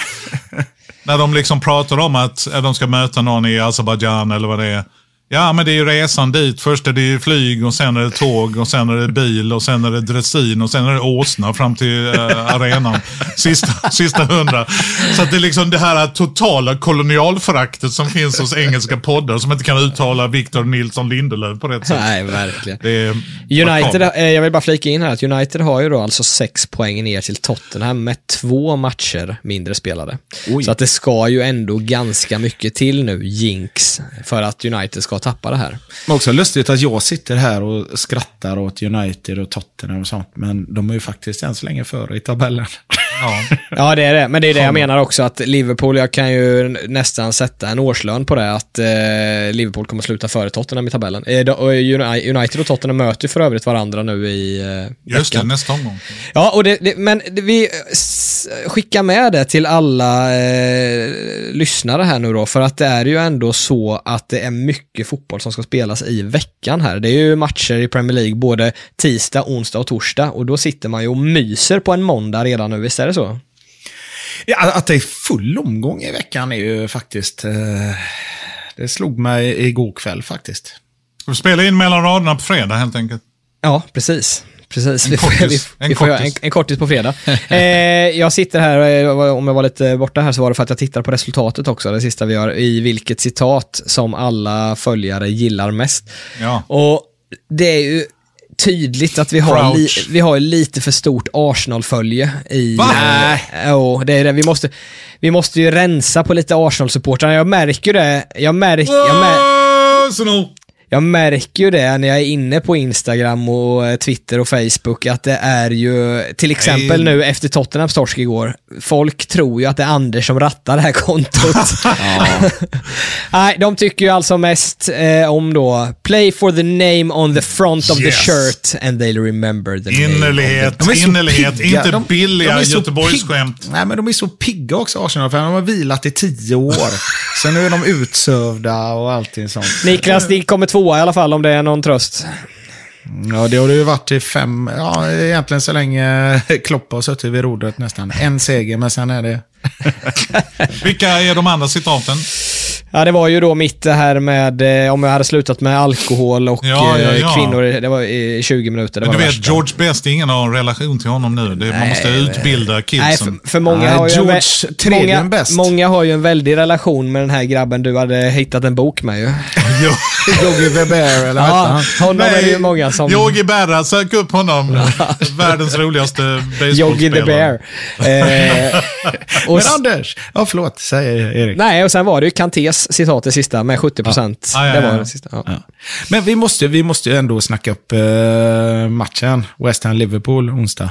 När de liksom pratar om att eh, de ska möta någon i Azerbajdzjan eller vad det är. Ja, men det är ju resan dit. Först är det ju flyg och sen är det tåg och sen är det bil och sen är det dressin och sen är det åsna fram till eh, arenan. <laughs> Sista, sista hundra. Så att det är liksom det här totala kolonialföraktet som finns hos engelska poddar som inte kan uttala Victor Nilsson Lindelöf på rätt sätt. Nej, verkligen. United, eh, jag vill bara flika in här att United har ju då alltså sex poäng ner till Tottenham med två matcher mindre spelade. Så att det ska ju ändå ganska mycket till nu, jinx, för att United ska tappa det här. Men också lustigt att jag sitter här och skrattar åt United och Tottenham och sånt. Men de är ju faktiskt än så länge före i tabellen. <laughs> Ja. <laughs> Ja, det är det. Men det är det jag menar också att Liverpool, jag kan ju nästan sätta en årslön på det, att eh, Liverpool kommer sluta före Tottenham i tabellen. Eh, United och Tottenham möter ju för övrigt varandra nu i eh, Just det, veckan. nästa omgång. Ja, och det, det, men det, vi eh, skickar med det till alla eh, lyssnare här nu då, för att det är ju ändå så att det är mycket fotboll som ska spelas i veckan här. Det är ju matcher i Premier League både tisdag, onsdag och torsdag och då sitter man ju och myser på en måndag redan nu, är det så? Ja, att det är full omgång i veckan är ju faktiskt... Eh, det slog mig igår kväll faktiskt. Vi spelar in mellan raderna på fredag helt enkelt. Ja, precis. Precis, En vi får, kortis. vi, En vi får en, en kortis på fredag. eh, jag sitter här, eh, om jag var lite borta här så var det för att jag tittar på resultatet också, det sista vi gör, i vilket citat som alla följare gillar mest. Ja. Och det är ju tydligt att vi har, li, vi har lite för stort Arsenal-följe i... Va? Nej. Jo, det är det. Vi måste, vi måste ju rensa på lite Arsenal-supportrar. Jag märker det. Jag märker... Jag mär, Arsenal! Jag märker ju det när jag är inne på Instagram och eh, Twitter och Facebook att det är ju, till exempel Nej. nu efter Tottenhams torsk igår, folk tror ju att det är Anders som rattar det här kontot. <laughs> <laughs> Nej, de tycker ju alltså mest eh, om då, play for the name on the front of Yes. the shirt and they'll remember the name. Innerlighet, De är så innerlighet. pigga. Inte De- billiga de är så Göteborgsskämt. Nej, men de är så pigga också, Arsenal, för de har vilat i tio år. <laughs> Sen nu är de utsövda och allting sånt. Niklas, ni kommer tvåa i alla fall om det är någon tröst. Ja, det har det ju varit i fem, ja, egentligen så länge <laughs> Klopp har suttit vid rodret nästan. En seger, men sen är det... <laughs> Vilka är de andra citaten? Ja, det var ju då mitt det här med eh, om jag hade slutat med alkohol och Ja, ja, eh, ja. kvinnor. Det var i 20 minuter. Det Men du vet, värsta. George Best, ingen har en relation till honom nu. Det, man måste Nej, utbilda Nej, kidsen. för, för många Nej, har ju en George tredje många, många har ju en väldig relation med den här grabben du hade hittat en bok med ju. <laughs> <laughs> Yogi the Bear, eller vad hette Ja, honom är det ju många som... Yogi Berra, sök upp honom. <laughs> Världens roligaste Yogi the baseballspelare. Bear. <laughs> Eh, och, Men Anders! Ja, förlåt, säger Erik. nej, och sen var det ju Kantés citat det sista med 70 procent. Ja, ja, det ja. var det sista. Ja. Ja. Men vi måste, vi måste ju ändå snacka upp eh, matchen. West Ham-Liverpool onsdag.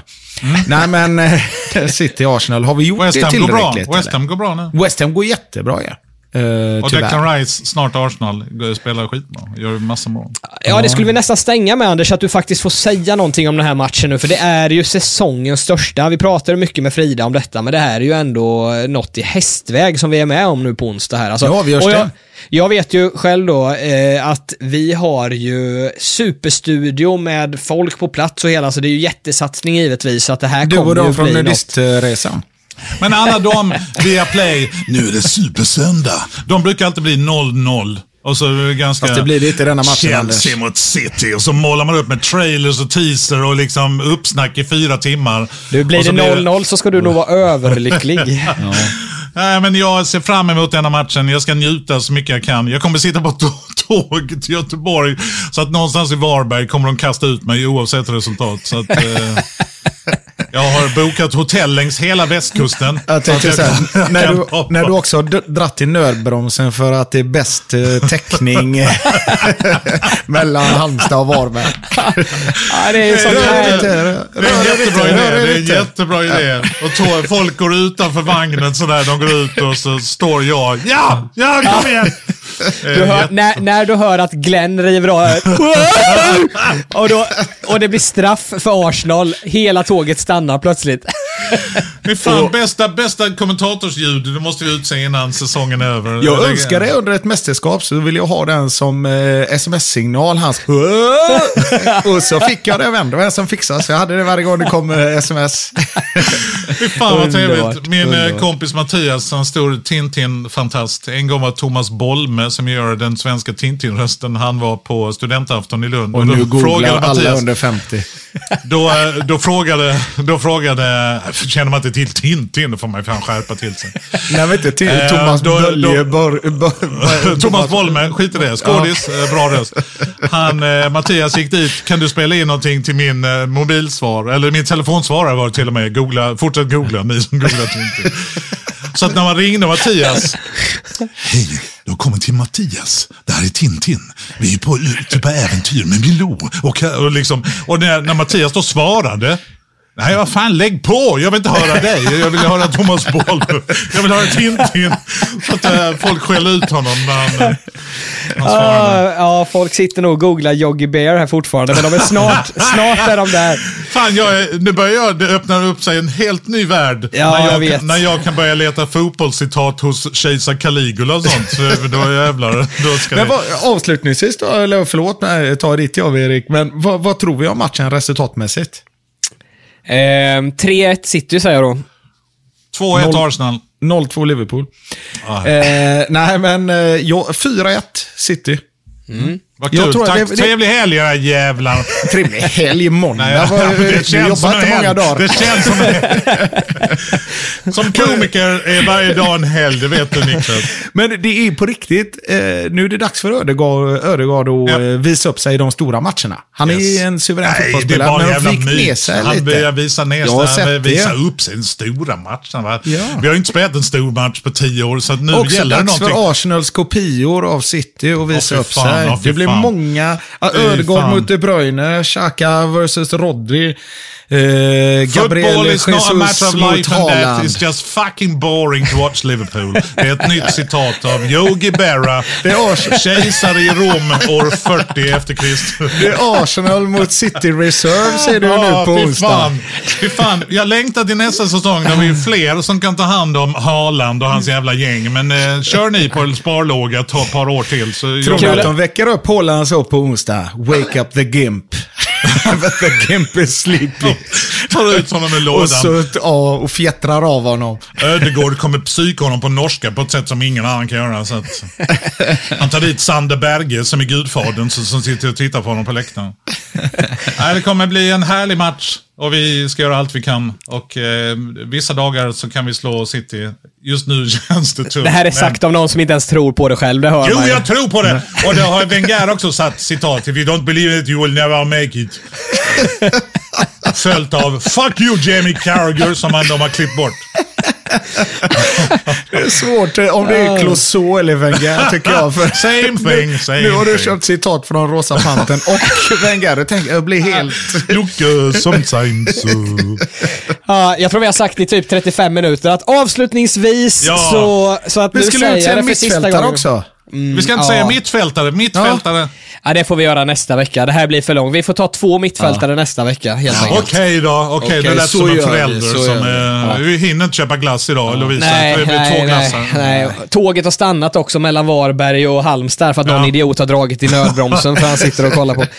Nej, men eh, City-Arsenal, har vi gjort West det Ham går bra. tillräckligt? West? Ham går bra nu. West Ham går jättebra, ja. Uh, Och Declan Rice, snart Arsenal, spelar skitbra. Gör massa mål. Ja, det skulle vi nästan stänga med Anders, att du faktiskt får säga någonting om den här matchen nu, för det är ju säsongens största. Vi pratade mycket med Frida om detta, men det här är ju ändå något i hästväg som vi är med om nu på onsdag här. Alltså, Ja, vi görs och jag, det. jag vet ju själv då eh, att vi har ju superstudio med folk på plats och hela, så det är ju jättesatsning givetvis, så att det här Du kommer och de från något. nudistresan. Men alla de via Play, nu är det supersöndag. De brukar alltid bli 0-0. Och så är det ganska... Fast det blir i denna matchen, Chelsea mot City. Och så målar man upp med trailers och teaser och liksom uppsnack i fyra timmar. Du, blir det så 0-0 så ska du nog vara överlycklig. <laughs> Nej, men jag ser fram emot denna matchen. Jag ska njuta så mycket jag kan. Jag kommer sitta på ett <laughs> tåg till Göteborg. Så att någonstans i Varberg kommer de kasta ut mig oavsett resultat. Så att, eh, jag har bokat hotell längs hela västkusten. Jag tänkte så här, när, du, när du också har dratt i nödbromsen för att det är bäst eh, täckning eh, <laughs> mellan Halmstad och Varberg. ja, det är sånt här. Det är en jättebra idé. Det är en jättebra idé. Och tå, folk går utanför vagnen sådär. De går ut och så står jag. Ja, ja, kom igen. Du hör, när, när du hör att Glenn river av <laughs> och, då, och det blir straff för Arsenal, hela tåget stannar plötsligt. <laughs> Fy fan, bästa, bästa kommentatorsljud. Det måste vi utse innan säsongen är över. Jag önskar det under ett mästerskap så vill jag ha den som eh, sms-signal. Hans Och så fick jag det av en. Det var en som fixade så jag hade det varje gång det kom eh, sms. <laughs> Fy fan vad trevligt. Min eh, underbart. kompis Mattias, han stor Tintin-fantast. En gång var Thomas Bolme, som gör den svenska Tintin-rösten, han var på studentafton i Lund. Och då nu googlar frågade alla Mattias- under 50. Då, eh, då frågade, då frågade, känner man inte till Tintin, då får man ju fan skärpa till sig. <laughs> Nej, men inte till Eh, Thomas då- Bölje. då- Bör, bör, <laughs> Thomas Bolme, skit i det. Skådis, eh, bra röst. Han, eh, Mattias gick dit, kan du spela in någonting till min eh, mobilsvar? Eller min telefonsvarare var det till och med. Googla, fortsätt googla, ni som googlar Tintin. Så att när man ringde Mattias. <laughs> Hej, du har kommit till Mattias. Det här är Tintin. Vi är på, ute på äventyr med Milou. Och, och, liksom, och när, när Mattias då svarade. Nej, vad fan, lägg på! Jag vill inte höra dig. Jag vill höra Thomas Boll. Jag vill höra Tintin. Så att äh, folk skäller ut honom när han, äh, han svarade. Ja, ja, folk sitter nog och googlar Yogi Bear här fortfarande, men de är snart, <laughs> snart är de där. Fan, jag är, nu börjar jag, det öppnar upp sig en helt ny värld. Ja, när, jag, jag vet. Kan, när jag kan börja leta fotbollscitat hos kejsar Caligula och sånt. Så då jävlar, då ska Men vad, avslutningsvis då, eller förlåt, nej, ta ditt jag Erik, men vad, vad tror vi om matchen resultatmässigt? Ehm, 3-1 City säger jag då. 2-1 noll- Arsenal. 0-2 Liverpool. Ah. Eh, nej, men eh, ja, 4-1 City. Vad jag kul. tror att Tack, det- det- trevlig helg era jävlar. <laughs> Trevlig helg måndag. Nej, Vad- <laughs> det vi känns som en många helg. dagar. Det känns som en helg. <laughs> Som komiker är varje dag en helg, det vet du Niklas. Men det är på riktigt, eh, nu är det dags för Ödegaard, Ödegaard att Ja. eh, visa upp sig i de stora matcherna. Han är Yes. en suverän Nej, det är fotbollsspelare, bara en men han fick ner myt. sig Han lite. börjar visa ner sig, han sett visa det. upp sig i den stora matchen. Va? Ja. Vi har ju inte spelat en stor match på tio år, så att nu Också gäller det dags någonting. för Arsenals kopior av City och visa fy upp fan, sig. fy det blir fan. många. Fan. mot De Bruyne, Xhaka versus Rodri. Eh, Football Gabriel is not a matter Jesus of mot life and death, Haaland. it's just fucking boring to watch Liverpool. Det är ett nytt citat av Yogi Berra, kejsare i Rom år 40 efter Kristus. Det är Arsenal mot City Reserve ser du Ja, nu på fy onsdag. fan. Fy fan. Jag längtar till nästa säsong när vi är fler som kan ta hand om Haaland och hans jävla gäng. Men eh, kör ni på en sparlåga ett par- år till så Tror att de väcker upp Haaland så på onsdag? Wake up the Gimp. <laughs> the Gimp is sleepy. tar ut honom ur lådan. Och så ja, och fjättrar av honom. Ödegård kommer psyka honom på norska på ett sätt som ingen annan kan göra. Så att, han tar dit Sander Berge som är gudfadern som, som sitter och tittar på honom på läktaren. Nej, det kommer bli en härlig match och vi ska göra allt vi kan. Och eh, vissa dagar så kan vi slå City. Just nu <laughs> känns det tufft. Det här är men- sagt av någon som inte ens tror på det själv, det hör Jo, man jag tror på det. Och det har Wenger också satt citat. If you don't believe it you will never make it. <laughs> Följt av Fuck you Jamie Carragher som han, de har klippt bort. <laughs> Det är svårt om det är Clouseau eller Wenger tycker jag. För <laughs> Same thing, same nu har du thing. köpt citat från Rosa Panten och Wenger. Jag tänker, jag blir helt... Look sometimes. uh. Ja, jag tror vi har sagt i typ 35 minuter att avslutningsvis Ja. så, så att Vi nu skulle säger utse jag en det för sista gången. också. Vi ska inte ja. säga mittfältare, mittfältare. Ja, det får vi göra nästa vecka. Det här blir för långt. Vi får ta två mittfältare nästa vecka, helt enkelt. Okej då, okej. Okej, det lät som en vi, förälder så som vi. är... göra. Vi hinner inte köpa glass idag, Lovisa. Nej, det blir nej, två nej, glassar. nej. Tåget har stannat också mellan Varberg och Halmstad för att någon Ja. idiot har dragit i nödbromsen för han sitter och kollar på. <laughs>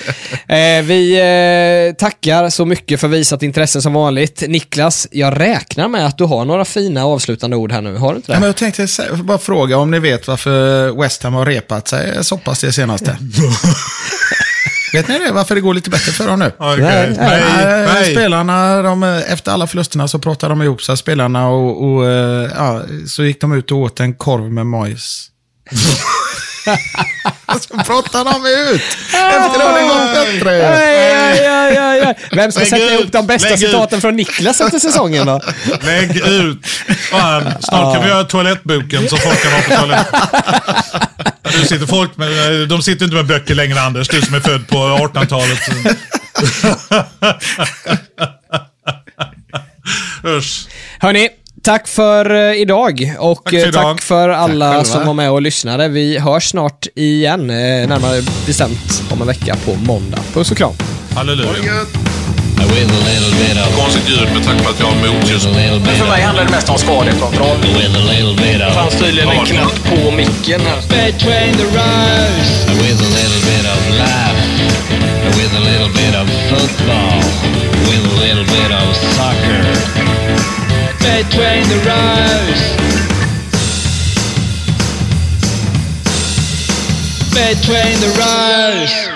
Eh, vi eh, tackar så mycket för visat intresse som vanligt. Niklas, jag räknar med att du har några fina avslutande ord här nu. Har du inte det? Ja, men jag tänkte bara fråga om ni vet varför West Ham har repat sig så pass det senaste. <laughs> vet ni det? Varför det går lite bättre för dem nu? Okej. Nej, Nej, Nej. Spelarna, de, efter alla förlusterna så pratade de ihop sig, spelarna, och, och eh, ja, så gick de ut och åt en korv med majs. <laughs> så pratade de ut! Efter har det gått bättre. Aj, aj, aj, aj, aj. Vem ska Lägg sätta ut, ihop de bästa lägg ut. citaten från Niklas efter säsongen då? Lägg ut. Fan, snart kan vi göra toalettboken så folk kan vara på toaletten. <laughs> Nu sitter folk med, de sitter inte med böcker längre Anders, du som är född på 1800-talet. <laughs> Usch. Hörni, tack för eh, idag och Tack för eh, idag. tack för alla själva. som var med och lyssnade. Vi hörs snart igen, eh, närmare bestämt om en vecka på måndag. Puss och kram. Halleluja. Konstigt ljud med tanke på att jag har motljus. With a little bit För mig of... handlar det mest om skadekontroll. With a little bit of... fanns tydligen en knapp på micken här. Between the rows. With a little bit of laugh. With a little bit of football. With a little bit of soccer. Between the rows. Between the rows.